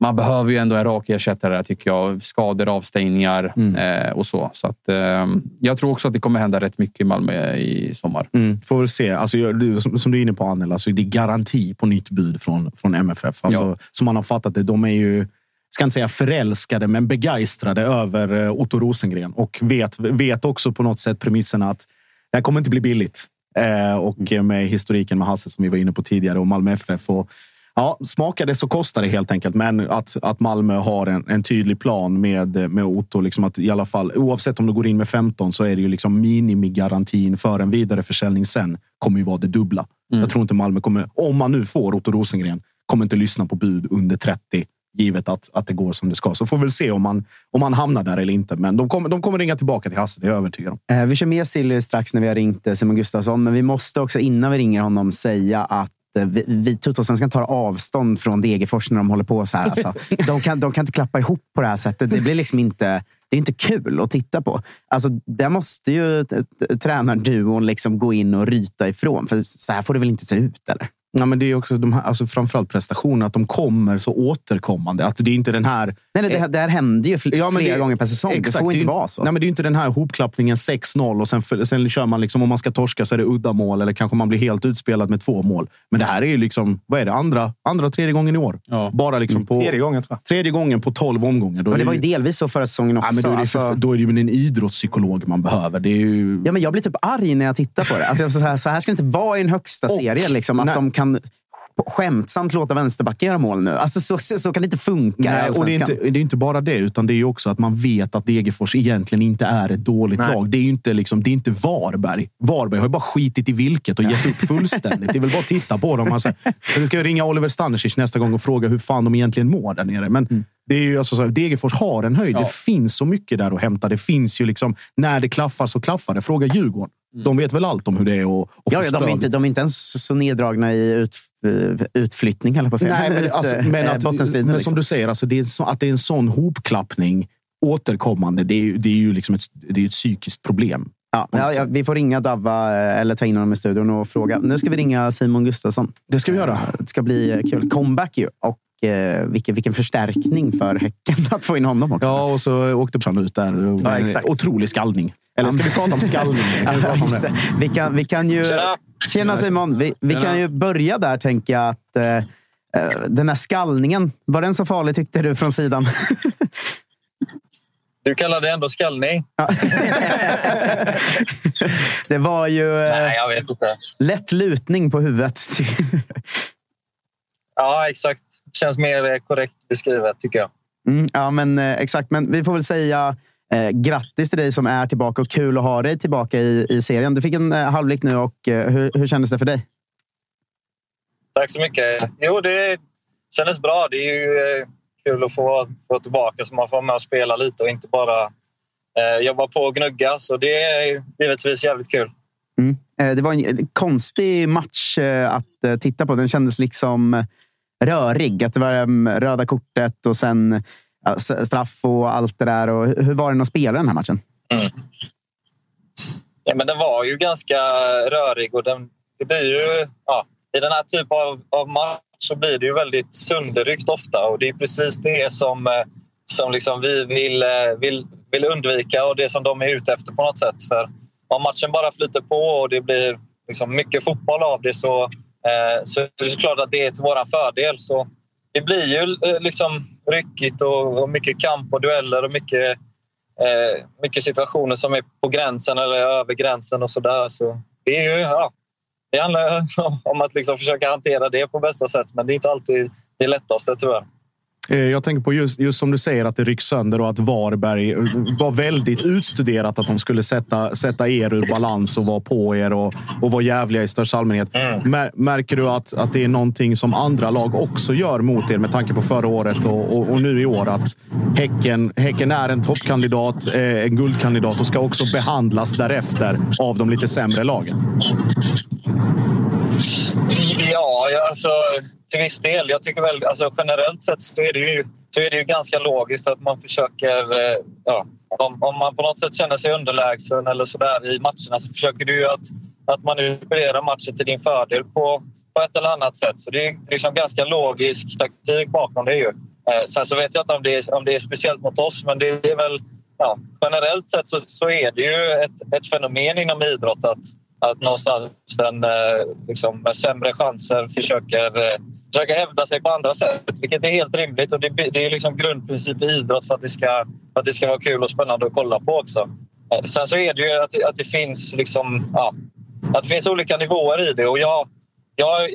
man behöver ju ändå en rak ersättare där, tycker jag. Skador, avstängningar eh, och så. Så att, eh, jag tror också att det kommer hända rätt mycket i Malmö i sommar. Mm, får väl se. Alltså, du, som, du är inne på, Anel, alltså, det är garanti på nytt bud från, från MFF. Alltså, Ja. Som man har fattat det. De är ju, ska inte säga förälskade, men begeistrade över eh, Otto Rosengren. Och vet, vet också på något sätt premisserna att det här kommer inte bli billigt. Eh, och eh, med historiken med Hasse som vi var inne på tidigare och Malmö FF. Och, ja, smakar det så kostar det helt enkelt. Men att, att Malmö har en, en tydlig plan med, med Otto. Liksom att i alla fall, oavsett om du går in med 15 så är det ju liksom minimigarantin för en vidareförsäljning sen kommer ju vara det dubbla. Jag tror inte Malmö kommer, om man nu får Otto Rosengren, kommer inte lyssna på bud under 30 givet att, att det går som det ska. Så får vi väl se om man, om man hamnar där eller inte. Men de kommer, de kommer ringa tillbaka till Hasse, det är jag övertygad om. Eh, Vi kör med Silly strax när vi har ringt eh, Simon Gustafsson, men vi måste också innan vi ringer honom säga att eh, vi, vi Tuttosvenskan tar avstånd från Degerfors när de håller på så här. Alltså, de, kan, de kan inte klappa ihop på det här sättet. Det blir liksom inte, det är inte kul att titta på. Alltså, där måste ju tränarduon liksom gå in och ryta ifrån. För så här får det väl inte se ut? eller? Ja, men det är också de här, alltså framförallt prestationerna, att de kommer så återkommande. Att det är inte den här... Nej, nej, det, här- det här händer ju fl- Ja, flera det- gånger per säsong. Exakt, det får inte ju- vara så. Nej, men det är inte den här hopklappningen 6-0 och sen, för- sen kör man liksom, om man ska torska så är det uddamål eller kanske man blir helt utspelad med två mål. Men det här är ju liksom, vad är det, andra, andra tredje gången i år. Ja. Bara liksom på, Tredje gången tror jag. tredje gången på 12 omgångar. Då Men det var ju delvis så förra säsongen också. Ja, men då, är det, Alltså- då är det ju en idrottspsykolog man behöver. Det är ju... Ja, men jag blir typ arg när jag tittar på det. Alltså, så, här, så här ska det inte vara i den högsta Och- serien. Liksom, att nej. de kan skämtsamt låta vänsterbacken göra mål nu. Alltså, så, så, så kan det inte funka Nej, och det är, inte, det är inte bara det, utan det är också att man vet att Degerfors egentligen inte är ett dåligt Nej. lag. Det är ju inte, liksom, det är inte Varberg. Varberg har ju bara skitit i vilket och gett upp fullständigt. det är väl bara att titta på dem. Alltså, vi ska ringa Oliver Stanisic nästa gång och fråga hur fan de egentligen mår där nere. Men Mm. det är ju alltså så, här, Degerfors har en höjd. Ja. Det finns så mycket där att hämta. Det finns ju liksom, när det klaffar så klaffar det. Fråga Djurgården. De vet väl allt om hur det är att, att Ja, ja, de, är inte, de är inte ens så neddragna i ut, eh, utflyttning, eller på att säga. Nej, men, alltså, eh, men, att, bottenstriden, men liksom. som du säger, alltså, det är så, att det är en sån hopklappning återkommande. Det är, det är ju liksom ett, det är ett psykiskt problem. Ja, ja, ja, vi får ringa Davva eh, eller ta in honom i studion och fråga. Nu ska vi ringa Simon Gustafsson. Det ska vi göra. Det ska bli eh, kul. Comeback ju. Och eh, vilken, vilken förstärkning för Häcken att få in honom också. Ja, och så åkte han ut där. Ja, exakt. Otrolig skallning. Eller ska vi prata om skallning? Kan vi. Vi, kan, vi kan ju... Tjena! Tjena Simon! Vi, vi kan ju börja där, tänker jag. Att, eh, eh, den här skallningen, var den så farlig tyckte du från sidan? Du kallar det ändå skallning? det var ju eh, Nej, jag vet inte. lätt lutning på huvudet. Ja, exakt. Känns mer eh, korrekt beskrivet tycker jag. Mm, ja, men exakt. Men vi får väl säga eh, grattis till dig som är tillbaka och kul att ha dig tillbaka i, i serien. Du fick en eh, halvlek nu och eh, hur, hur kändes det för dig? Tack så mycket. Jo, det kändes bra. Det är ju eh, kul att få få tillbaka så man får med och spela lite och inte bara eh, jobba på och gnugga. Så det är givetvis jävligt kul. Mm. Eh, Det var en konstig match att titta på. Den kändes liksom rörig. Att det var eh, röda kortet och sen straff och allt det där. Och hur var det att spela den här matchen? Mm. Ja, men den var ju ganska rörig och den, det blir ju... Ja, I den här typen av, av match så blir det ju väldigt sönderryckt ofta och det är precis det som, eh, som liksom vi vill, eh, vill, vill undvika och det som de är ute efter på något sätt. För om matchen bara flyter på och det blir liksom mycket fotboll av det så, eh, så är det såklart att det är till vår fördel. Så det blir ju eh, liksom ryckigt och, och mycket kamp och dueller och mycket eh, mycket situationer som är på gränsen eller över gränsen och sådär. Så det är ju, ja, det handlar om att liksom försöka hantera det på bästa sätt, men det är inte alltid det lättaste tyvärr. Eh, Jag tänker på just, just som du säger att det rycks sönder och att Varberg eh, var väldigt utstuderat att de skulle sätta, sätta er ur balans och vara på er och, och vara jävliga i största allmänhet. Mär, märker du att, att det är någonting som andra lag också gör mot er med tanke på förra året och, och, och nu i år? Att häcken, häcken är en toppkandidat, eh, en guldkandidat och ska också behandlas därefter av de lite sämre lagen. Ja, ja, alltså, till viss del. Jag tycker väl, alltså, generellt sett så är, det ju, så är det ju ganska logiskt att man försöker... eh, Ja, om, om man på något sätt känner sig underlägsen eller sådär i matcherna så försöker du ju att, att manipulera matchen till din fördel på, på ett eller annat sätt. Så det är liksom ganska logisk taktik bakom det. Ju. Eh, Sen så vet jag inte om det är, om det är speciellt mot oss, men det är väl... Ja, generellt sett så, så är det ju ett, ett fenomen inom idrott att att någonstans den eh, liksom, med sämre chanser försöker, eh, försöka hävda sig på andra sätt. Vilket är helt rimligt och det, det är liksom grundprincip i idrott för att, det ska, för att det ska vara kul och spännande att kolla på också. Eh, sen så är det ju att, det- att det finns liksom, ja, att det finns olika nivåer i det och jag, jag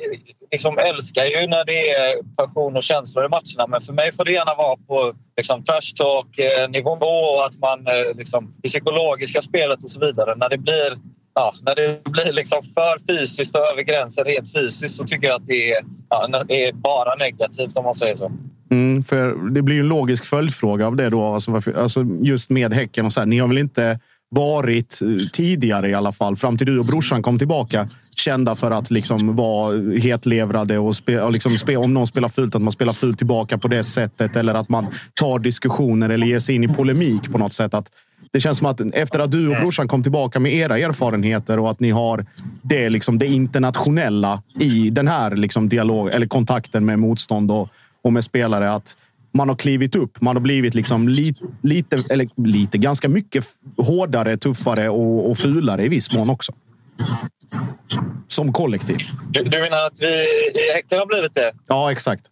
liksom älskar ju när det är passion och känslor i matcherna men för mig får det gärna vara på liksom, trash talk-nivå eh, och att man eh, liksom, det psykologiska spelet och så vidare. När det blir, ja, när det blir liksom för fysiskt och över gränsen rent fysiskt så tycker jag att det är, ja, det är bara negativt om man säger så. Mm, för det blir ju en logisk följdfråga av det då. Alltså, varför, alltså just med Häcken och så här. Ni har väl inte varit tidigare i alla fall, fram till du och brorsan kom tillbaka, kända för att liksom vara hetlevrade och, spe, och liksom spe, om någon spelar fult, att man spelar fult tillbaka på det sättet. Eller att man tar diskussioner eller ger sig in i polemik på något sätt. Att det känns som att efter att du och brorsan kom tillbaka med era erfarenheter och att ni har det, liksom, det internationella i den här liksom, dialog eller kontakten med motstånd och, och med spelare. Att man har klivit upp. Man har blivit liksom li, lite, eller lite, ganska mycket hårdare, tuffare och, och fulare i viss mån också. Som kollektiv. Du, du menar att vi i Häcken har blivit det? Ja, exakt.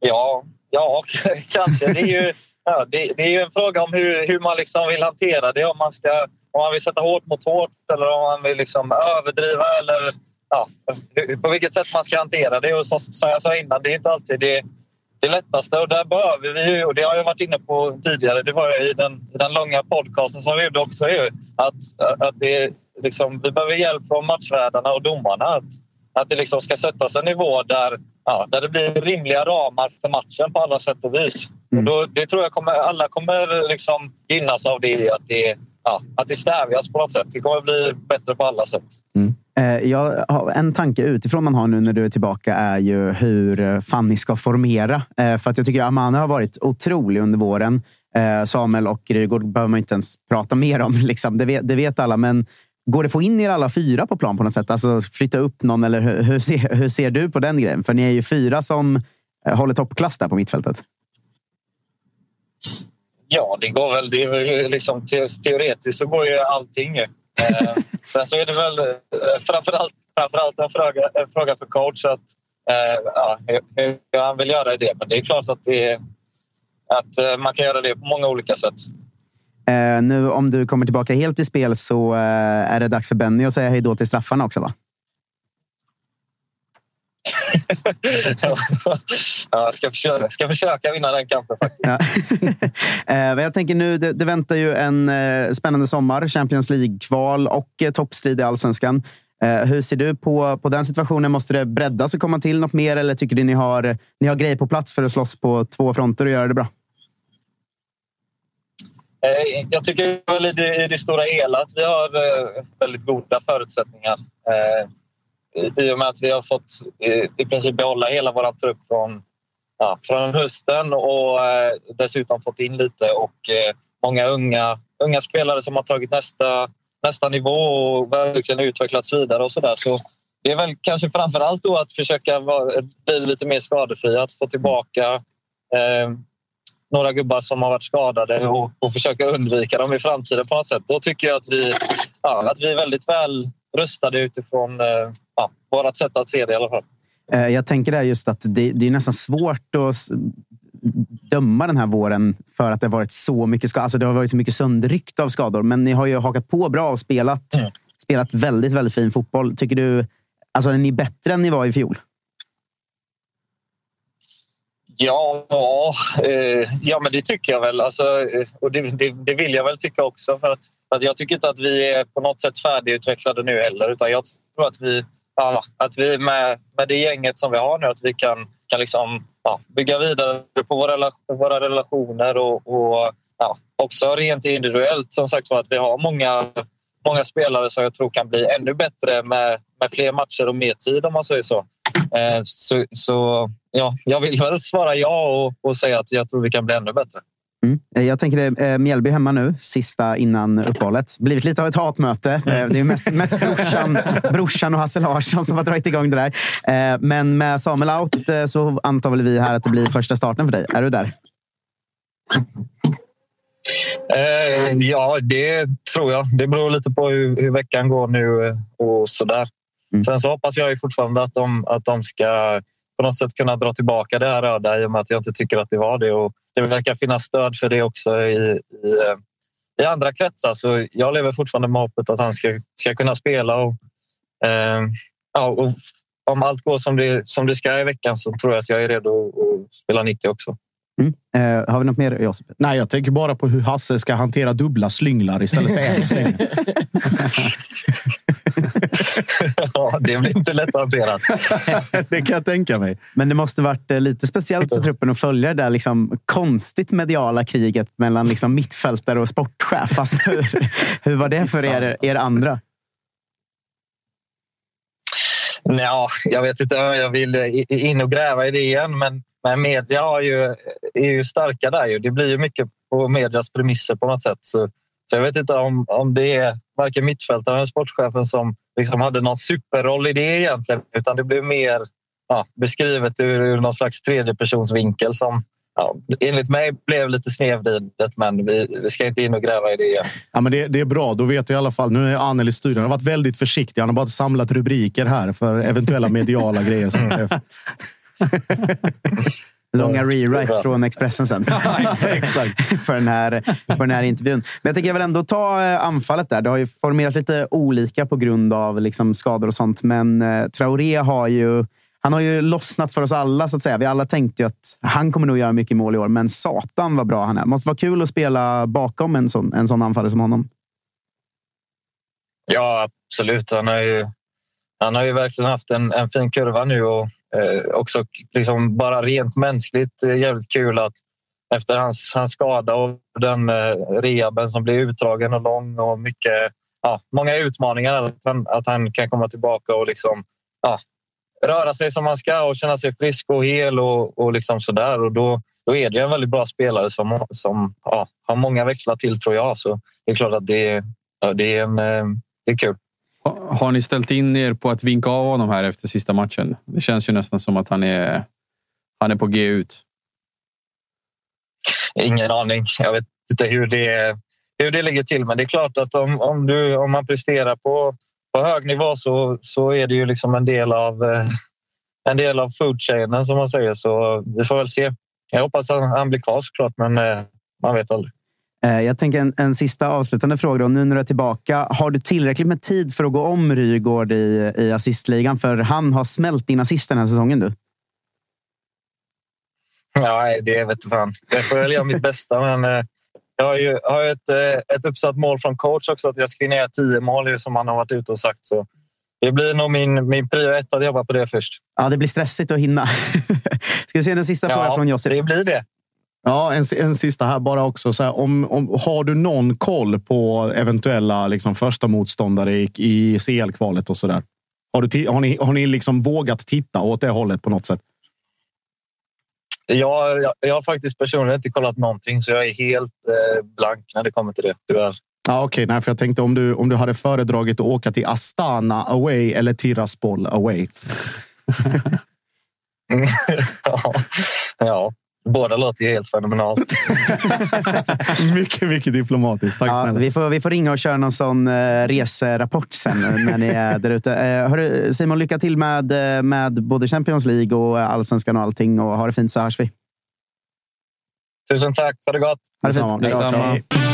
Ja, ja kanske. Det är ju, ja, det, det är ju en fråga om hur, hur man liksom vill hantera det. Om man, ska, om man vill sätta hårt mot hårt eller om man vill liksom överdriva. Eller, ja, på vilket sätt man ska hantera det. Och som, som jag sa innan, det är inte alltid det, det lättaste. Och där behöver vi ju, och det har jag varit inne på tidigare, det var ju i den, i den långa podcasten som vi gjorde också, är ju att, att det, liksom, vi behöver hjälp från matchvärdarna och domarna. Att, att det liksom ska sättas en nivå där, ja, där det blir rimliga ramar för matchen på alla sätt och vis. Och då, det tror jag kommer, alla kommer liksom gynnas av det, att det, ja, att det stävjas på något sätt. Det kommer bli bättre på alla sätt. Eh, Jag en tanke utifrån man har nu när du är tillbaka är ju hur eh, fan ni ska formera. Eh, För att jag tycker att Amanda har varit otrolig under våren. Samuel och Rygaard behöver man inte ens prata mer om. Liksom. Det, vet, det vet alla. Men går det att få in er alla fyra på plan på något sätt? Alltså flytta upp någon? Eller hur, hur, ser, hur ser du på den grejen? För ni är ju fyra som håller toppklass där på mittfältet. Ja, det går väl. Det är liksom, te, teoretiskt så går ju allting. Eh, sen så är det väl eh, framförallt, framförallt en, fråga, en fråga för coach att, eh, ja, hur, hur han vill göra det. Men det är klart att, det, att eh, man kan göra det på många olika sätt. Eh, nu om du kommer tillbaka helt i spel så eh, är det dags för Benny att säga hej då till straffarna också va? Ja, jag ska försöka, ska försöka vinna den kampen faktiskt. Ja. Eh, jag tänker nu, det, det väntar ju en eh, spännande sommar. Champions League-kval och eh, toppstrid i allsvenskan. Hur ser du på, på den situationen? Måste det breddas och komma till något mer? Eller tycker du ni har, ni har grejer på plats för att slåss på två fronter och göra det bra? Jag tycker väl i det, i det stora hela att vi har väldigt goda förutsättningar. I- och med att vi har fått i princip behålla hela vår trupp från, ja, från hösten och eh, dessutom fått in lite och eh, många unga, unga spelare som har tagit nästa, nästa nivå och verkligen utvecklats vidare och så där. Så det är väl kanske framför allt då att försöka bli lite mer skadefria, att få tillbaka eh, några gubbar som har varit skadade och, och försöka undvika dem i framtiden på något sätt. Då tycker jag att vi, ja, att vi är väldigt väl rustade utifrån eh, ja, vårt sätt att se det i alla fall. Eh, jag tänker där just att det, det är nästan svårt att döma den här våren för att det har varit så mycket skador. Alltså det har varit så mycket sönderryckt av skador. Men ni har ju hakat på bra och spelat, spelat väldigt, väldigt fin fotboll. Tycker du, alltså är ni bättre än ni var i fjol? Ja, eh, ja, men det tycker jag väl. Alltså, och det, det, det, vill jag väl tycka också. För att, att jag tycker inte att vi är på något sätt färdigutvecklade nu heller. Utan jag tror att vi, ja, att vi med, med det gänget som vi har nu, att vi kan, kan liksom, ja, bygga vidare på våra, våra relationer och, och ja, också rent individuellt. Som sagt att vi har många, många spelare som jag tror kan bli ännu bättre med, med fler matcher och mer tid om man säger så. Eh, så, så ja, jag vill väl svara ja och, och säga att jag tror vi kan bli ännu bättre. Mm. Eh, jag tänker det är Mjällby hemma nu, sista innan uppehållet. Blivit lite av ett hatmöte. Eh, det är mest, mest brorsan, brorsan och Hasse Larsson som har dragit igång det där. Men med Samuel out så antar väl vi här att det blir första starten för dig. Är du där? ja, det tror jag. Det beror lite på hur, hur veckan går nu och sådär. Mm. Sen så hoppas jag fortfarande att de, att de ska på något sätt kunna dra tillbaka det här röda i och med att jag inte tycker att det var det. Och det verkar finnas stöd för det också i, i, eh, i andra kretsar. Så jag lever fortfarande med hoppet att han ska, ska kunna spela. Och, eh, ja, och om allt går som det, som det ska i veckan så tror jag att jag är redo att spela 90 också. Mm. Eh, har vi något mer, Josip? Nej, jag tänker bara på hur Hasse ska hantera dubbla slynglar istället för en slyng. ja, det blir inte lätt hanterat. det kan jag tänka mig. Men det måste varit eh, lite speciellt för truppen att följa det där liksom konstigt mediala kriget mellan liksom mittfältare och sportchef. Alltså, hur, hur var det för er, er andra? Ja, jag vet inte om jag vill in och gräva i det igen, men, men media är ju, är ju starka där. Ju. Det blir ju mycket på medias premisser på något sätt. Så, så jag vet inte om, om det är varken mittfältaren eller sportchefen som liksom hade någon superroll i det egentligen, utan det blev mer ja, beskrivet ur, ur någon slags tredjepersonsvinkel som ja, enligt mig blev lite snedvridet, men vi, vi ska inte in och gräva i det igen. Ja, men det, det är bra. Då vet jag i alla fall. Nu är Anel i studion. Han har varit väldigt försiktig. Han har bara samlat rubriker här för eventuella mediala grejer. Långa rewrites från Expressen sen. för, den här, för den här intervjun. Men jag tänker jag vill ändå ta eh, anfallet där. Det har ju formerats lite olika på grund av liksom skador och sånt. Men eh, Traoré har ju han har ju lossnat för oss alla. så att säga. Vi alla tänkte ju att han kommer nog göra mycket mål i år, men satan vad bra han är. Det måste vara kul att spela bakom en sån, en sån anfallare som honom. Ja, absolut. Han har ju, han har ju verkligen haft en, en fin kurva nu och Eh, också liksom bara rent mänskligt eh, jävligt kul att efter hans, hans skada och den eh, rehaben som blir utdragen och lång och mycket, ja, många utmaningar att han, att han kan komma tillbaka och liksom, ja, röra sig som han ska och känna sig frisk och hel och, och liksom sådär. Och då, då är det en väldigt bra spelare som, som ja, har många växlar till tror jag. Så det är klart att det, ja, det, är, en, eh, det är kul. Har ni ställt in er på att vinka av honom här efter sista matchen? Det känns ju nästan som att han är, han är på G ut. Ingen aning. Jag vet inte hur det, hur det ligger till, men det är klart att om, om, du, om man presterar på på hög nivå så, så är det ju liksom en del av eh, en del av foodchainen som man säger. Så vi får väl se. Jag hoppas att han blir kvar såklart, men eh, man vet aldrig. Eh, jag tänker en, en sista avslutande fråga. Då. Nu när du är tillbaka, har du tillräckligt med tid för att gå om Rygård i, i assistligan? För han har smält din assist den här säsongen. Du. Ja, det vet fan. Jag får väl göra mitt bästa, men jag har ju har ett, eh, ett uppsatt mål från coach också att jag ska ner tio mål som han har varit ute och sagt. Så det blir nog min, min prio ett att jobba på det först. Ja, det blir stressigt att hinna. ska vi se den sista ja, frågan från Josip? det blir det. Ja, en, en sista här bara också. Så här, om, om, har du någon koll på eventuella liksom, första motståndare i, i CL-kvalet och så där? Har, du, har ni, har ni liksom vågat titta åt det hållet på något sätt? Jag, jag, jag har faktiskt personligen inte kollat någonting så jag är helt eh, blank när det kommer till det, tyvärr. Ja, Okej, okay. för jag tänkte om du, om du hade föredragit att åka till Astana away eller Tiraspol away. ja, ja, båda låter ju helt fenomenalt. mycket, mycket diplomatiskt. Tack ja, snälla. Vi får, vi får ringa och köra någon sån uh, reserapport sen när ni är där ute. Hörru, Simon, lycka till med, uh, med både Champions League och allsvenskan och allting. Och ha det fint så hörs vi. Tusen tack. Ha det gott. Ha det fint. Detsamma.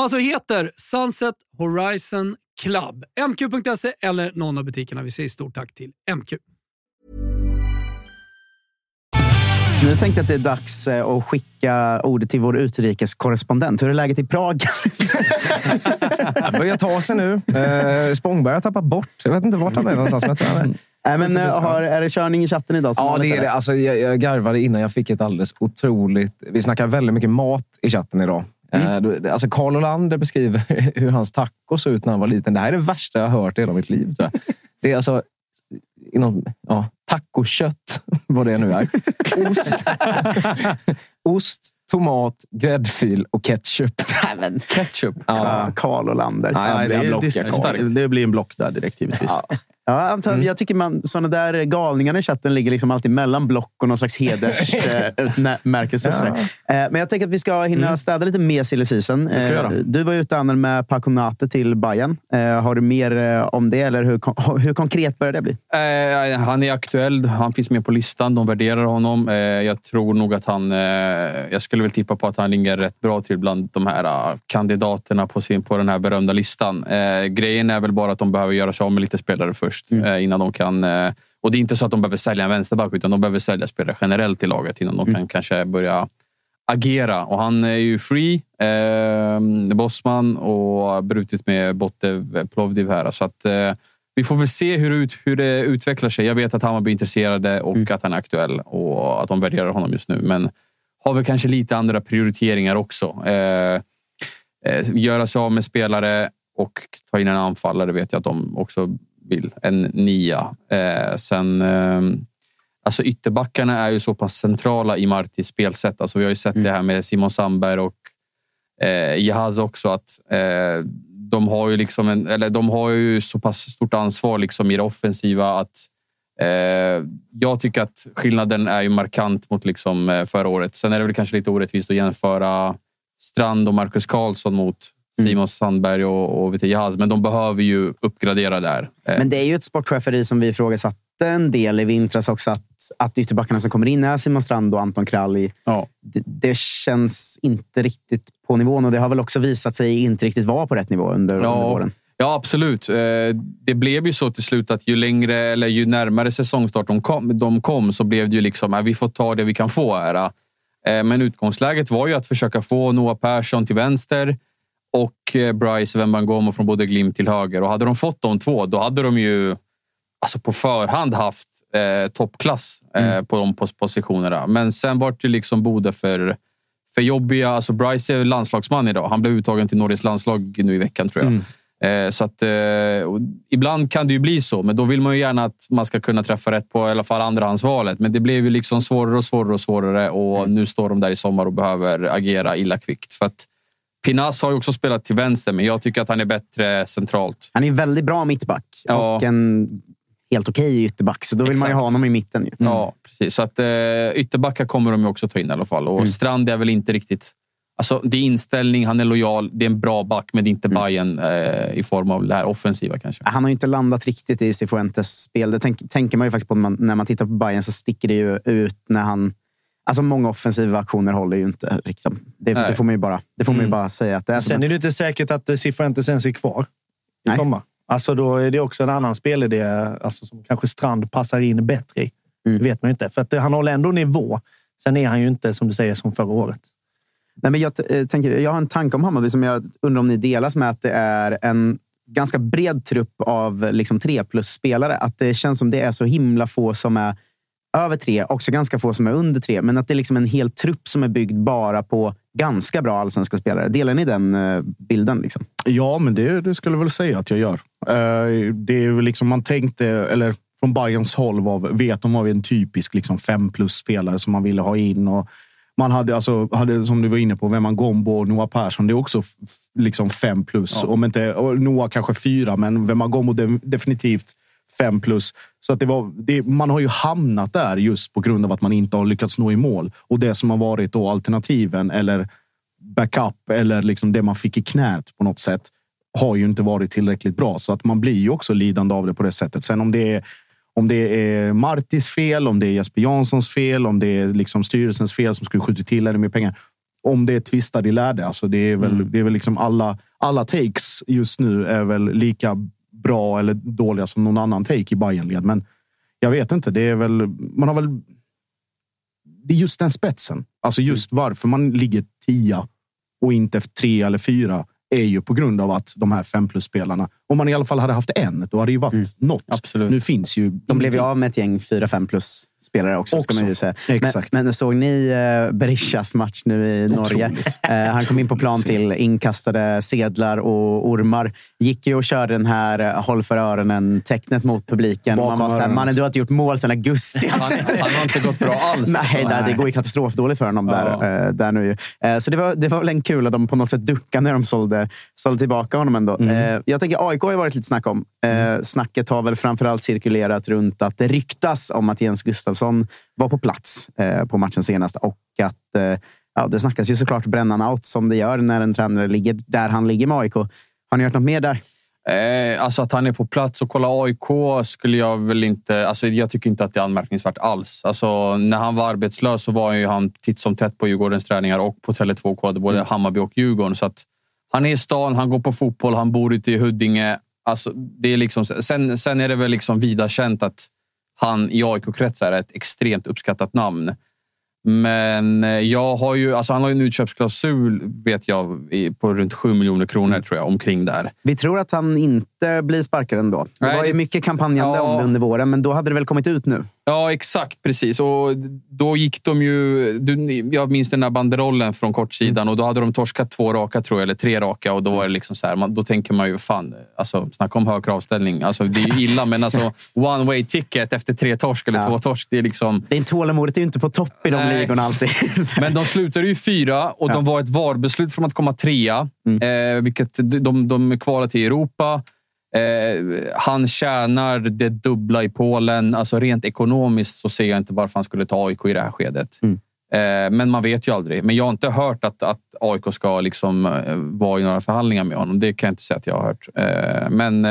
alltså heter Sunset Horizon Club. MQ.se eller någon av butikerna. Vi säger stort tack till MQ. Nu tänkte jag att det är dags eh, att skicka ordet till vår utrikeskorrespondent. Hur är läget i Prag? Det börjar ta sig nu. Eh, Spångberg har tappat bort. Jag vet inte vart han är någonstans. Men. Nej, men, eh, har, är det körning i chatten idag? Ja, det är det. Alltså, jag, jag garvade innan. Jag fick ett alldeles otroligt... Vi snackar väldigt mycket mat i chatten idag. Eh, då- Alltså Carl Olander beskriver hur hans tacos såg ut när han var liten. Det här är det värsta jag har hört i hela mitt liv. Det är alltså inom, ja, tacokött, vad det nu är. Ost, ost tomat, gräddfil och ketchup. Ketchup? Ja. Karl Olander. Nej, blir det, det, det blir en block där direkt givetvis. Ja. Ja, antar, jag tycker man, såna där galningar i chatten ligger liksom alltid mellan block och någon slags hedersutmärkelse. Ja. Men jag tänker att vi ska hinna städa lite mer silly season. Eh, Du var ute Anel, med Paconate till Bayern. Eh, Har du mer eh, om det? Eller hur, hur konkret börjar det bli? Eh, han är aktuell. Han finns med på listan. De värderar honom. Eh, jag tror nog att han... Eh, jag skulle väl tippa på att han ligger rätt bra till bland de här eh, kandidaterna på, sin, på den här berömda listan. Eh, grejen är väl bara att de behöver göra sig av med lite spelare först eh, innan de kan... Eh, och det är inte så att de behöver sälja en vänsterback utan de behöver sälja spelare generellt i laget innan de kan kanske börja agera. Och han är ju free, eh, bossman och har brutit med Botev Plovdiv här. Så att, eh, vi får väl se hur, ut, hur det utvecklar sig. Jag vet att Hammarby är intresserade och att han är aktuell och att de värderar honom just nu. Men har väl kanske lite andra prioriteringar också. Eh, eh, göra sig av med spelare och ta in en anfallare vet jag att de också vill. En nia. Eh, sen... Eh, Alltså ytterbackarna är ju så pass centrala i Martis spelsätt. Alltså vi har ju sett det här med Simon Sandberg och eh, Jahaz också. Att, eh, de, har ju liksom en, eller de har ju så pass stort ansvar liksom i det offensiva att eh, jag tycker att skillnaden är ju markant mot liksom, eh, förra året. Sen är det väl kanske lite orättvist att jämföra Strand och Marcus Karlsson mot Simon Sandberg och, och Jahaz, men de behöver ju uppgradera där. Eh, Men det är ju ett sportcheferi som vi ifrågasatte en del i vintras också. Att, att ytterbackarna som kommer in är Simon Strand och Anton Krall. i- ja. Det, det känns inte riktigt på nivån och det har väl också visat sig inte riktigt vara på rätt nivå under, under våren. Ja, absolut. Eh, Det blev ju så till slut att ju längre eller ju närmare säsongstart de kom, de kom så blev det ju liksom att vi får ta det vi kan få här. Eh, Men utgångsläget var ju att försöka få Noah Persson till vänster och eh, Bryce Wembangomo från både Glimt till höger. Och hade de fått de två, då hade de ju alltså på förhand haft eh, toppklass eh, på de pos- positionerna. Men sen var det liksom Bode för, för jobbiga. Alltså Bryce är landslagsman idag. Han blev uttagen till Norges landslag nu i veckan tror jag. Eh, så att, eh, ibland kan det ju bli så, men då vill man ju gärna att man ska kunna träffa rätt på i alla fall andrahandsvalet. Men det blev ju liksom svårare och svårare och svårare och nu står de där i sommar och behöver agera illa kvickt. För att Pinas har ju också spelat till vänster, men jag tycker att han är bättre centralt. Han är väldigt bra mittback Ja. och en helt okej ytterback. Så då vill man ju Exakt. ha honom i mitten. Ju. Ja, precis. Så att, eh, ytterbackar kommer de ju också ta in i alla fall. Och Strand är väl inte riktigt... Alltså, det är inställning, han är lojal, det är en bra back, men det är inte Mm. Bayern eh, i form av det här offensiva kanske. Han har ju inte landat riktigt i Cifuentes spel. Det tänk, tänker man ju faktiskt på när man, när man tittar på Bayern så sticker det ju ut när han... Alltså många offensiva aktioner håller ju inte. Liksom. Det, det får man ju bara, det får man Mm. bara säga att det är. Sen är det inte säkert att Cifuentes ens är kvar i Nej. sommar. Alltså då är det också en annan spelidé alltså som kanske Strand passar in bättre i. Mm. Det vet man ju inte. För att han håller ändå nivå. Sen är han ju inte, som du säger, som förra året. Nej, men jag, eh, tänker, jag har en tanke om Hammarby som jag undrar om ni delas med. Att det är en ganska bred trupp av liksom, tre plus-spelare. Att det känns som det är så himla få som är över tre, också ganska få som är under tre. Men att det är liksom en hel trupp som är byggd bara på ganska bra allsvenska spelare. Delar ni den eh, bilden? Liksom? Ja, men det, det skulle jag väl säga att jag gör. Eh, Det är liksom man tänkte, eller från Bayerns håll var, vet de var en typisk liksom fem plus spelare som man ville ha in. Och man hade, alltså, hade, som du var inne på, Wemman Gombo och Noah Persson. Det är också liksom fem plus. Ja. Om inte, och Noah kanske fyra, men Wemman Gombo de, definitivt fem plus. Så att det var, det, man har ju hamnat där just på grund av att man inte har lyckats nå i mål. Och det som har varit då alternativen eller backup eller liksom det man fick i knät på något sätt har ju inte varit tillräckligt bra. Så att man blir ju också lidande av det på det sättet. Sen om det är, om det är Martis fel, om det är Jesper Janssons fel, om det är liksom styrelsens fel som skulle skjutit till ännu mer pengar. Om det är tvistade i lärde. Alltså det är väl, det är väl liksom alla, alla takes just nu är väl lika bra eller dåliga som någon annan take i Bayernled. Men jag vet inte. Det är väl, man har väl det är just den spetsen. Alltså just varför man ligger tia och inte tre eller fyra är ju på grund av att de här fem plus-spelarna, om man i alla fall hade haft en, då hade det ju varit något. Absolut. Nu finns ju... De blev ju av med ett gäng 4-5 plus-spelare också, Också. ska man ju säga. Exakt. Men, men såg ni eh, Berishas match nu i Norge? Eh, han kom in på plan till inkastade sedlar och ormar. Gick ju och körde den här eh, håll för öronen-tecknet mot publiken. Bakom Man var såhär, mannen du har inte gjort mål sedan augusti. Han, han har inte gått bra alls. Nej, alltså. det, går ju katastrofdåligt för honom där, Ja. eh, där nu. Så det var, det var väl en kul att de på något sätt duckade när de sålde, sålde tillbaka honom ändå. Mm. Jag tänker AIK har varit lite snack om. Eh, Snacket har väl framförallt cirkulerat runt att det ryktas om att Jens Gustafsson var på plats eh, på matchen senast och att eh, ja, det snackas ju såklart brännan out som det gör när en tränare ligger där han ligger med AIK. Har ni hört något mer där? Eh, alltså att han är på plats och kollar AIK skulle jag väl inte... Alltså jag tycker inte att det är anmärkningsvärt alls. Alltså när han var arbetslös så var ju han titt som tätt på Djurgårdens träningar och på Tele2 och kollade både Hammarby och Djurgården. Så att han är i stan, han går på fotboll, han bor ute i Huddinge. Alltså, det är liksom, sen, sen är det väl liksom vida känt att han i AIK-kretsar är ett extremt uppskattat namn. Men eh, jag har ju, alltså han har ju en utköpsklausul vet jag, på runt 7 miljoner kronor tror jag, omkring där. Vi tror att han inte blir sparkad ändå. Det Nej, var ju mycket kampanjande Ja. om det under våren, men då hade det väl kommit ut nu? Ja, exakt. Precis. Och då gick de ju... Du, jag minns den där banderollen från kortsidan och då hade de torskat två raka, tror jag, eller tre raka. Och då var det liksom så här, man, då tänker man ju, fan, alltså, snacka om hög kravställning. Alltså, det är ju illa, men alltså one way ticket efter tre torsk eller Ja. två torsk, det är liksom... Det är tålamodet är ju inte på topp i de Nej. ligorna alltid. Men de slutade ju fyra och de var ett VAR-beslut från att komma trea. Mm. Eh, vilket de, de kvalade till Europa. Eh, han tjänar det dubbla i Polen. Alltså rent ekonomiskt så ser jag inte varför han skulle ta AIK i det här skedet. Mm. Eh, men man vet ju aldrig. Men jag har inte hört att, att AIK ska liksom, eh, vara i några förhandlingar med honom. Det kan jag inte säga att jag har hört. Eh, men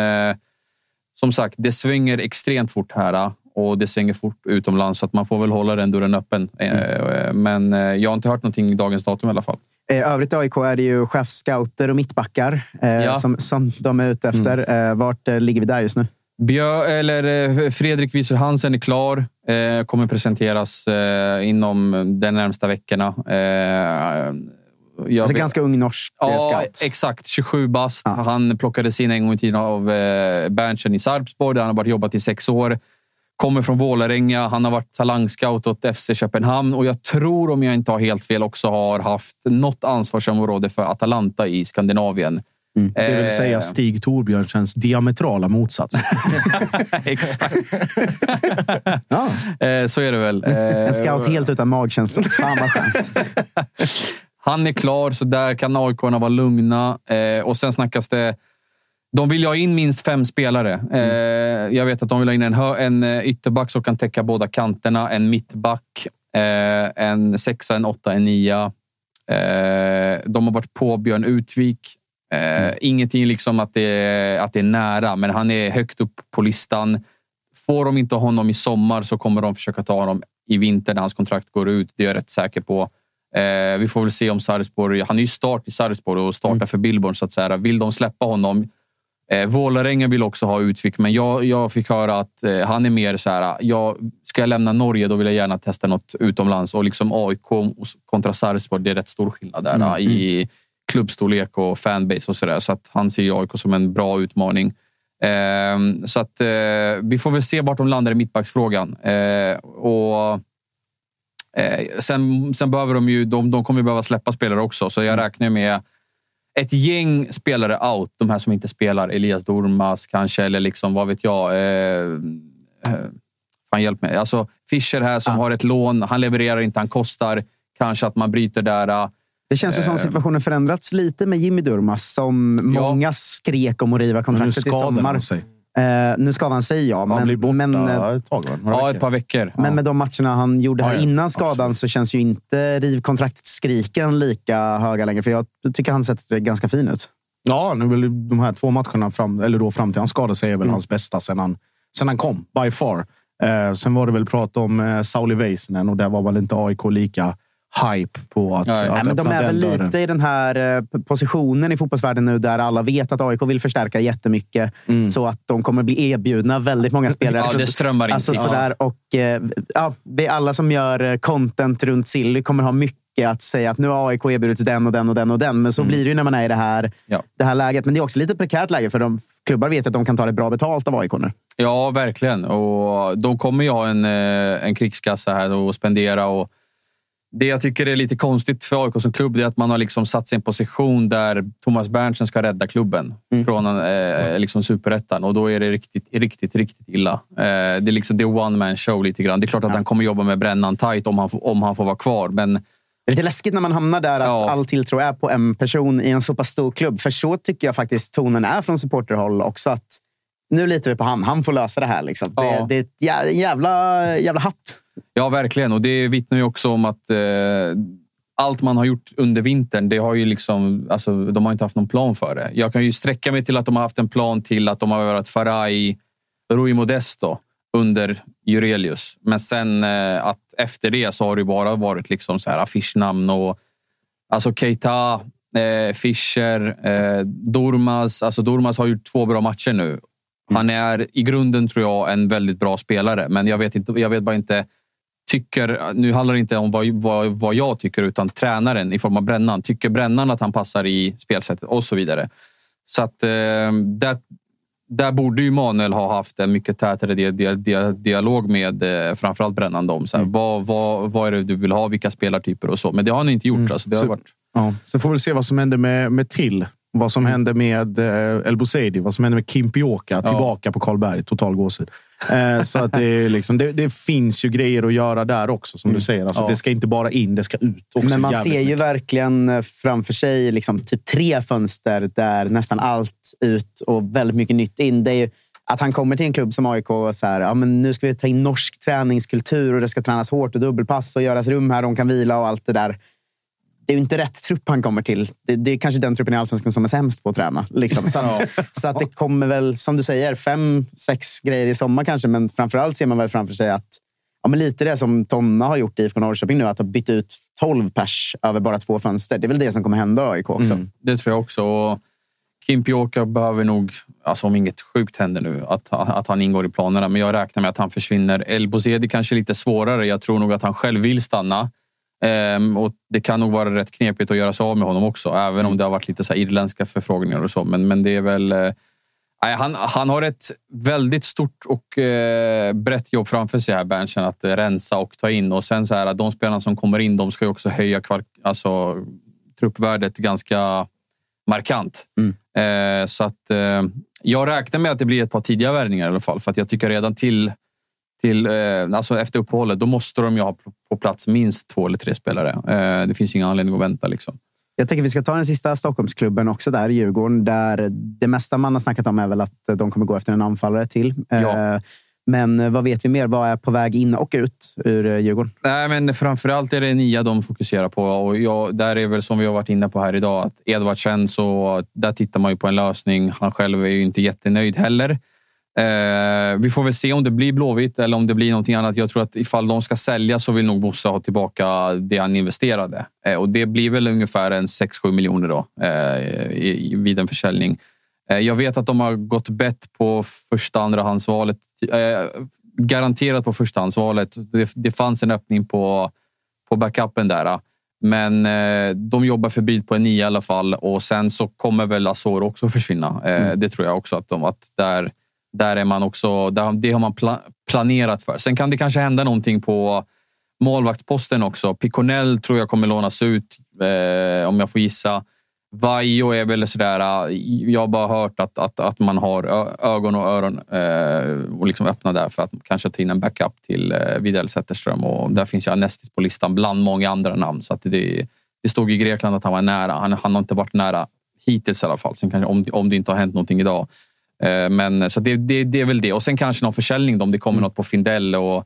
som sagt, det svänger extremt fort här och det svänger fort utomlands så att man får väl hålla den dörren öppen. Eh, Men eh, jag har inte hört någonting i dagens datum i alla fall. Övrigt i AIK är det ju chefscouter och mittbackar Ja. som, som de är ute efter. Eh, vart ligger vi där just nu? Björ, eller Fredrik Wieser Hansen är klar. Kommer presenteras inom de närmsta veckorna. Jag Alltså ganska ung norsk Ja, scout. exakt. 27 bast. Han plockades in en gång i tiden av eh, Berntsen i Sarpsborg där han har varit jobbat i sex år. Kommer från Vålerenga. Han har varit talangscout åt FC Köpenhamn och jag tror, om jag inte har helt fel, också har haft något ansvarsområde för Atalanta i Skandinavien. Det vill Eh, säga Stig Torbjörnsens diametrala motsats. Exakt. Eh, så är det väl. Eh, En scout helt utan magkänsla. Fan vad skönt. Han är klar, så där kan aik vara lugna. Och sen snackas det... De vill ha in minst fem spelare. Eh, jag vet att de vill ha in en, en eh, ytterback som kan täcka båda kanterna, en mittback, eh, en sexa, en åtta, en nia. De har varit på Björn Utvik. Eh, Ingenting liksom att det, är, att det är nära, men han är högt upp på listan. Får de inte honom i sommar så kommer de försöka ta honom i vinter när hans kontrakt går ut. Det är jag rätt säker på. Eh, vi får väl se om Sarpsborg... Han är ju start i Sarpsborg och startar för Billborn. Så att säga. Vill de släppa honom? Eh, Vålerenga vill också ha Utvik, men jag, jag fick höra att eh, han är mer så här... Jag, ska jag lämna Norge, då vill jag gärna testa något utomlands. Och liksom AIK kontra Sarpsborg, det är rätt stor skillnad där Mm, i klubbstorlek och fanbase och så där. Så att han ser AIK som en bra utmaning. Eh, så att eh, vi får väl se vart de landar i mittbacksfrågan. Eh, och Eh, sen, sen behöver de ju, de, de kommer ju behöva släppa spelare också, så jag räknar med ett gäng spelare out. De här som inte spelar. Elias Dormas kanske, eller liksom, vad vet jag. Eh, eh, fan, hjälp mig. Alltså, Fischer här som har ett lån. Han levererar inte, han kostar. Kanske att man bryter där. eh, Det känns ju som situationen förändrats lite med Jimmy Durmas, som många skrek om att riva kontraktet i sommar. han sig. Eh, nu skadade han sig, ja. Men, blir borta men, eh, ett tag, va? Några Ja, veckor. ett par veckor. men med de matcherna han gjorde här Ja, ja. innan skadan så känns ju inte rivkontraktet skriken lika höga längre. För jag tycker han det ganska fin ut. Ja, nu väl de här två matcherna fram, eller då fram till han skadade sig är väl hans bästa sen han, sen han kom, by far. Eh, sen var det väl prat om eh, Sauli Väisänen och där var väl inte AIK lika hype på att, Nej, att men de är väl dörren. lite i den här eh, positionen i fotbollsvärlden nu där alla vet att AIK vill förstärka jättemycket. Så att de kommer bli erbjudna väldigt många spelare. Ja, det strömmar in alltså, sådär, och, eh, ja, Vi alla som gör eh, content runt Silly kommer ha mycket att säga att nu har AIK erbjudits den och den och den och den. Men så blir det ju när man är i det här, Ja. det här läget. Men det är också lite prekärt läge för de klubbar vet att de kan ta det bra betalt av AIK nu. Ja, verkligen. Och de kommer ju ha en, en krigskassa här att spendera. Och det jag tycker är lite konstigt för AIK som klubb är att man har liksom satt sig i en position där Thomas Berntsen ska rädda klubben från eh, liksom superettan. Och då är det riktigt, riktigt, riktigt illa. Eh, det är liksom det är one man show lite grann. Det är klart att han kommer jobba med brännan tight om han, får- om han får vara kvar. Men Det är lite läskigt när man hamnar där att Ja. all tilltro är på en person i en så pass stor klubb. För så tycker jag faktiskt tonen är från supporterhåll också. Att nu litar vi på han. Han får lösa det här. Liksom. Ja. Det, det är ett en jävla, jävla hatt. Ja, verkligen. Och det vittnar ju också om att eh, allt man har gjort under vintern, det har ju liksom, alltså, de har inte haft någon plan för det. Jag kan ju sträcka mig till att de har haft en plan till att de har varit Faraj, Rui Modesto under Jurelius. Men sen eh, att efter det så har det bara varit liksom så här affischnamn och alltså Keita, eh, Fischer, eh, Dormas. Alltså Dormas har gjort två bra matcher nu. Han är i grunden tror jag en väldigt bra spelare, men jag vet, inte, jag vet bara inte tycker, nu handlar det inte om vad, vad, vad jag tycker, utan tränaren i form av Brännan. Tycker Brännan att han passar i spelsättet och så vidare. Så att eh, där, där borde ju Manuel ha haft en mycket tätare dia, dia, dia, dialog med eh, framförallt Brännan. Så här, vad, vad, vad är det du vill ha? Vilka spelartyper och så. Men det har han inte gjort. Alltså, det har Så- varit... Ja, så får vi se vad som händer med, med Till. Vad som händer med eh, El Bouzedi, vad som händer med Kim Pioka tillbaka på Karlberg. Total gåshud. Eh, så att det, liksom, det, det finns ju grejer att göra där också, som du säger. Alltså, Ja. Det ska inte bara in, det ska ut. Också Men man ser ju mycket. verkligen eh, framför sig liksom typ tre fönster där nästan allt ut och väldigt mycket nytt in. Det är ju att han kommer till en klubb som AIK och så här, ja, men nu ska vi ta in norsk träningskultur och det ska tränas hårt och dubbelpass och göras rum här de kan vila och allt det där. Det är ju inte rätt trupp han kommer till. Det, det är kanske den truppen i Allsvenskan som är sämst på att träna. Liksom. Så, att, så att det kommer väl, som du säger, fem, sex grejer i sommar kanske. Men framförallt ser man väl framför sig att Ja, men lite det som Tonna har gjort i IFK Norrköping nu, att ha bytt ut 12 pers över bara två fönster. Det är väl det som kommer hända i AIK också. Mm, det tror jag också. Och Kim Pioka behöver nog, alltså om inget sjukt händer nu, att, att han ingår i planerna. Men jag räknar med att han försvinner. El Bouzedi kanske lite svårare. Jag tror nog att han själv vill stanna. Ehm, och Det kan nog vara rätt knepigt att göra sig av med honom också. Även om det har varit lite så här irländska förfrågningar och så. Men, men det är väl... Nej, han, han har ett väldigt stort och eh, brett jobb framför sig här, Berntsen, att eh, rensa och ta in. Och sen så här, de spelarna som kommer in, de ska ju också höja kval, alltså, truppvärdet ganska markant. Eh, så att jag räknar med att det blir ett par tidiga värvningar i alla fall. För att jag tycker redan till, till eh, alltså efter uppehållet, då måste de ju ha på- plats minst två eller tre spelare. Eh, det finns ingen anledning att vänta. Liksom. Jag tänker vi ska ta den sista Stockholmsklubben också där, Djurgården. Där det mesta man har snackat om är väl att de kommer gå efter en anfallare till. Ja. Eh, Men vad vet vi mer? Vad är på väg in och ut ur Djurgården? Nej, men framförallt är det Nia de fokuserar på. Och jag, där är väl som vi har varit inne på här idag, att Edvardsen, så där tittar man ju på en lösning. Han själv är ju inte jättenöjd heller. Eh, vi får väl se om det blir Blåvitt eller om det blir någonting annat. Jag tror att ifall de ska sälja så vill nog Bosse ha tillbaka det han investerade. Eh, och det blir väl ungefär en 6-7 miljoner då eh, i, vid en försäljning. Eh, jag vet att de har gått bett på första andrahandsvalet. Eh, garanterat på förstahandsvalet. Det, det fanns en öppning på, på backupen där. Men eh, de jobbar febrilt på en nia i alla fall och sen så kommer väl Azor också försvinna. Eh, Mm. Det tror jag också att de att där, där är man också. Där, det har man pla, planerat för. Sen kan det kanske hända någonting på målvaktposten också. Piconell tror jag kommer lånas ut eh, om jag får gissa. Vaiho är väl sådär. Eh, jag har bara hört att, att, att man har ögon och öron eh, och liksom öppna där för att kanske ta in en backup till eh, Widell Zetterström. Och där finns ju Anestis på listan bland många andra namn. Så att det, det stod i Grekland att han var nära. Han, han har inte varit nära hittills i alla fall. Sen kanske, om, om det inte har hänt någonting idag. Eh, men så det, det, det är väl det. Och sen kanske någon försäljning då, om det kommer något på Findell. Och,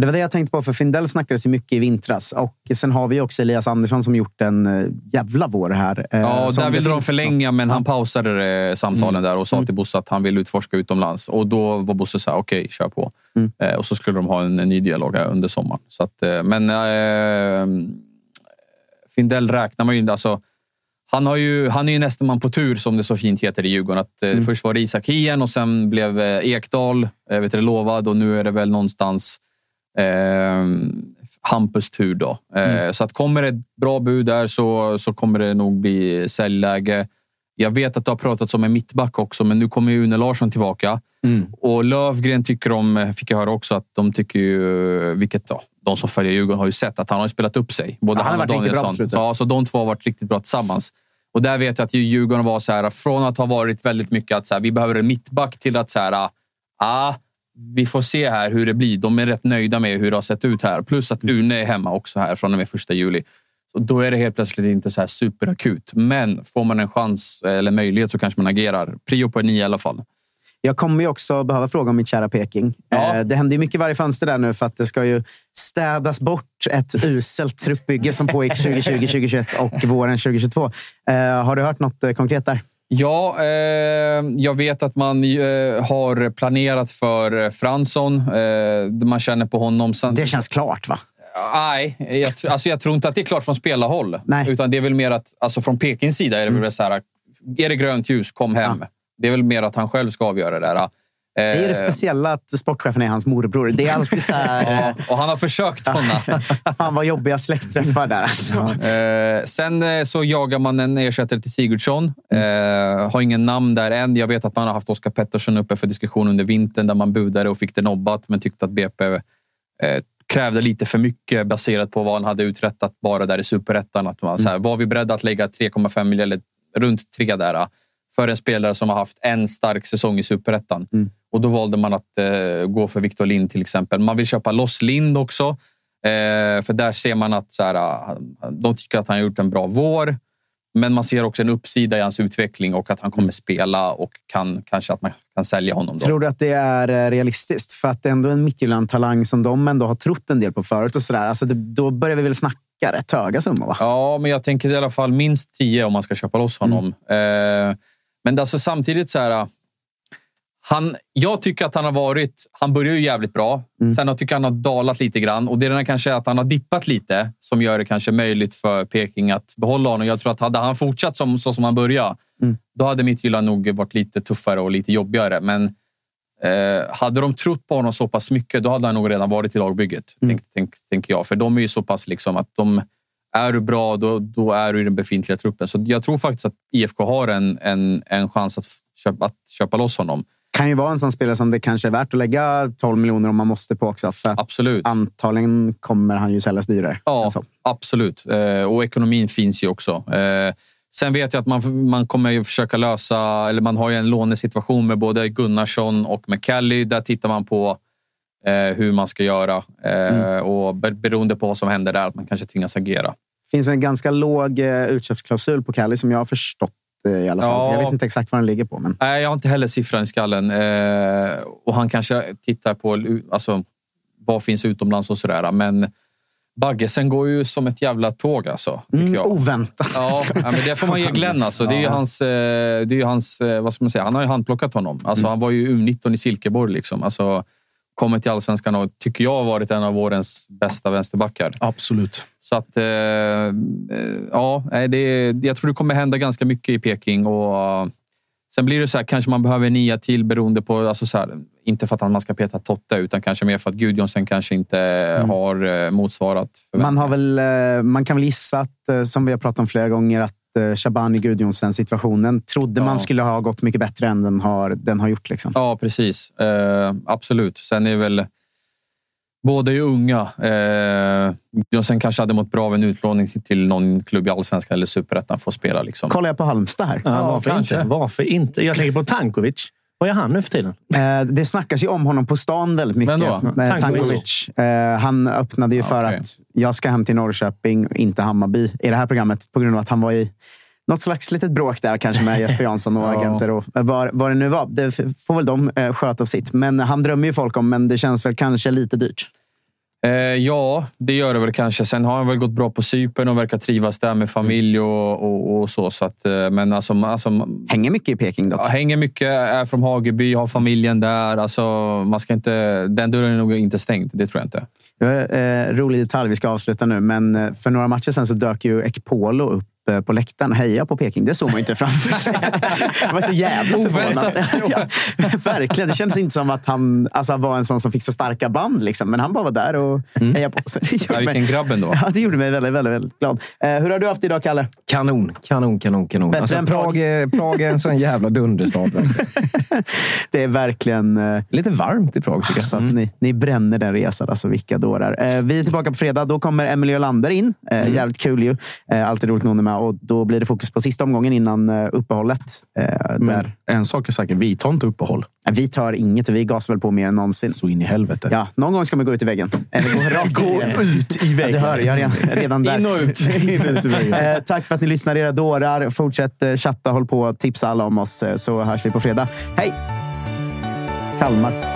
Det var det jag tänkte på, för Findell snackades ju mycket i vintras. Och sen har vi också Elias Andersson som gjort en eh, jävla vår här. Eh, Ja, där ville de förlänga, något- men han pausade samtalen där och sa till Bosse att han vill utforska utomlands. Och då var Bosse så här, okej, kör på. Eh, och så skulle de ha en, en ny dialog under sommaren. Så att, men eh, Findell räknar man ju alltså, han, har ju, han är ju nästan man på tur, som det så fint heter i Djurgården. Att, eh, Först var det Isak Hien och sen blev eh, Ekdal eh, vet du, lovad och nu är det väl någonstans eh, Hampus tur. Då. Eh, Så att kommer det ett bra bud där så, så kommer det nog bli säljläge. Jag vet att det har pratats om en mittback också, men nu kommer ju Une Larsson tillbaka. Och Lövgren tycker de, fick jag höra också, att de tycker ju, vilket ja, de som följer Djurgården har ju sett, att han har spelat upp sig. Både Ja, han han, och Danielsson. Ja, så de två har varit riktigt bra tillsammans. Och där vet jag att Djurgården var så här, från att ha varit väldigt mycket att så här, vi behöver en mittback till att så här, ah, vi får se här hur det blir. De är rätt nöjda med hur det har sett ut här. Plus att Une är hemma också här från och med första juli. Så då är det helt plötsligt inte så här superakut. Men får man en chans eller möjlighet så kanske man agerar. Prio på en nio i alla fall. Jag kommer ju också behöva fråga om mitt kära Peking. Eh, Det händer ju mycket varje fönster där nu för att det ska ju städas bort ett uselt truppbygge som pågick 2020, 2021 och våren 2022. Eh, har du hört något eh, konkret där? Ja, eh, jag vet att man eh, har planerat för Fransson. Eh, man känner på honom. Det känns klart, va? Nej, jag, alltså jag tror inte att det är klart från spelarhåll. Utan det är väl mer att alltså från Pekings sida är det väl så här. Är det grönt ljus, kom hem. Det är väl mer att han själv ska avgöra det där. Det är det Eh, speciella att sportchefen är hans morbror. Det är alltid så här... Ja, och han har försökt sådana. Fan vad jobbiga släktträffar där. Alltså. Eh, sen eh, så jagar man en ersättare till Sigurdsson. Eh, har ingen namn där än. Jag vet att man har haft Oskar Pettersson uppe för diskussion under vintern där man budade och fick det nobbat men tyckte att BP eh, krävde lite för mycket baserat på vad han hade uträttat bara där i superettan. Att man, så här, var vi beredda att lägga 3,5 miljoner, eller runt 3 där, eh, för en spelare som har haft en stark säsong i superettan? Och då valde man att eh, gå för Victor Lind till exempel. Man vill köpa loss Lind också. Eh, för där ser man att så här, ah, de tycker att han har gjort en bra vår. Men man ser också en uppsida i hans utveckling och att han kommer spela och kan, kanske att man kan sälja honom. Då. Tror du att det är eh, realistiskt? För att det är ändå en Midtjylland-talang som de ändå har trott en del på förut. Och sådär. Alltså det, då börjar vi väl snacka rätt höga summor, va? Ja, men jag tänker i alla fall minst 10 om man ska köpa loss honom. Eh, men alltså samtidigt så här... Han, jag tycker att han har varit... Han börjar ju jävligt bra. Sen jag tycker jag han har dalat lite grann. Och det är den kanske att han har dippat lite som gör det kanske möjligt för Peking att behålla honom. Jag tror att hade han fortsatt som, så som han började, då hade Midtjylland nog varit lite tuffare och lite jobbigare. Men eh, hade de trott på honom så pass mycket, då hade han nog redan varit i lagbygget. Tänk, tänk, tänker jag. För de är ju så pass liksom att de... Är du bra, då, då är du i den befintliga truppen. Så jag tror faktiskt att IFK har en, en, en chans att köpa, att köpa loss honom. kan ju vara en sån spelare som det kanske är värt att lägga 12 miljoner om man måste på också. För Absolut. antagligen kommer han ju säljas dyrare. Ja, absolut. Eh, och ekonomin finns ju också. Eh, sen vet jag att man, man kommer ju försöka lösa... Eller man har ju en lånesituation med både Gunnarsson och McKelly. Där tittar man på hur man ska göra. Eh, Och be- beroende på vad som händer där, att man kanske tvingas agera. finns en ganska låg eh, utköpsklausul på Cali som jag har förstått eh, i alla fall. Ja. Jag vet inte exakt vad den ligger på. Men... Nej, jag har inte heller siffran i skallen. Eh, och han kanske tittar på alltså, vad finns utomlands och sådär. Men Baggesen går ju som ett jävla tåg alltså. Mm, jag. oväntat. Ja, men det får man ge Glenn. Alltså. Det är ju Ja. hans... eh, Det är hans eh, vad ska man säga? Han har ju handplockat honom. Alltså, Han var ju U19 i Silkeborg. Liksom. Alltså, kommer till allsvenskan och tycker jag har varit en av årens bästa vänsterbackar. Absolut. Så att, eh, eh, ja, det, jag tror det kommer hända ganska mycket i Peking. Och, eh, sen blir det så här, kanske man behöver nia till beroende på, alltså så här, inte för att man ska peta Totte, utan kanske mer för att Gudjonsen kanske inte har eh, motsvarat Man, har väl, man kan väl gissa att, som vi har pratat om flera gånger, att Shabani Gudjonsen-situationen trodde man Ja. skulle ha gått mycket bättre än den har, den har gjort. Liksom. Ja, precis. Eh, absolut. Sen är väl båda är ju unga. Eh, Gudjonsen kanske hade mått bra av en utlåning till någon klubb i Allsvenskan eller Superettan för att spela. Liksom. Kollar jag på Halmstad här? Ja, varför, kanske. inte? varför inte? Jag tänker på Tankovic. Vad gör han nu för tiden? Eh, det snackas ju om honom på stan väldigt mycket. Med Tankovic. Eh, han öppnade ju för okej. att jag ska hem till Norrköping, inte Hammarby, i det här programmet. På grund av att han var i något slags litet bråk där kanske med Jesper Jansson och Ja. agenter och vad, vad det nu var. Det får väl de eh, sköta av sitt. Men han drömmer ju folk om, men det känns väl kanske lite dyrt. Eh, ja, det gör det väl kanske. Sen har han väl gått bra på Cypern och verkar trivas där med familj och, och, och så. så att, eh, men alltså, alltså, Hänger mycket i Peking dock. Ja, hänger mycket, är från Hageby, har familjen där. Alltså, man ska inte, den dörren är nog inte stängd, det tror jag inte. Var, eh, rolig detalj, vi ska avsluta nu. Men eh, för några matcher sen så dök ju Ekpolo upp på läktaren och heja på Peking. Det såg man ju inte framför sig. Jag var så jävla förvånad. ja, verkligen. Det kändes inte som att han alltså, var en sån som fick så starka band. Liksom. Men han bara var där och hejade på. Så det gjorde Ja, vilken grabb ändå. Ja, det gjorde mig väldigt, väldigt, väldigt glad. Eh, hur har du haft det idag, Kalle? Kanon, kanon, kanon, kanon. Bättre Alltså, än Prag. Prag, är, Prag är en sån jävla dunderstad. Det är verkligen... Eh, Lite varmt i Prag tycker jag. Så att ni, ni bränner den resan. Alltså, vilka dårar. Eh, vi är tillbaka på fredag. Då kommer Emily Olander in. Eh, Jävligt kul ju. Eh, alltid roligt när hon är med. Och då blir det fokus på sista omgången innan eh, uppehållet. Eh, Men där. en sak är säker, vi tar inte uppehåll. Eh, Vi tar inget. Vi gasar väl på mer än någonsin. Så in i helvete. Ja, någon gång ska man gå ut i väggen. Eller gå rakt Gå in i den. ut i Ja, väggen. det hör jag redan, redan där. In och ut. In och ut i väggen. Eh, tack för att ni lyssnar, era dårar. Fortsätt chatta, håll på, tipsa alla om oss, så hörs vi på fredag. Hej! Kalmar.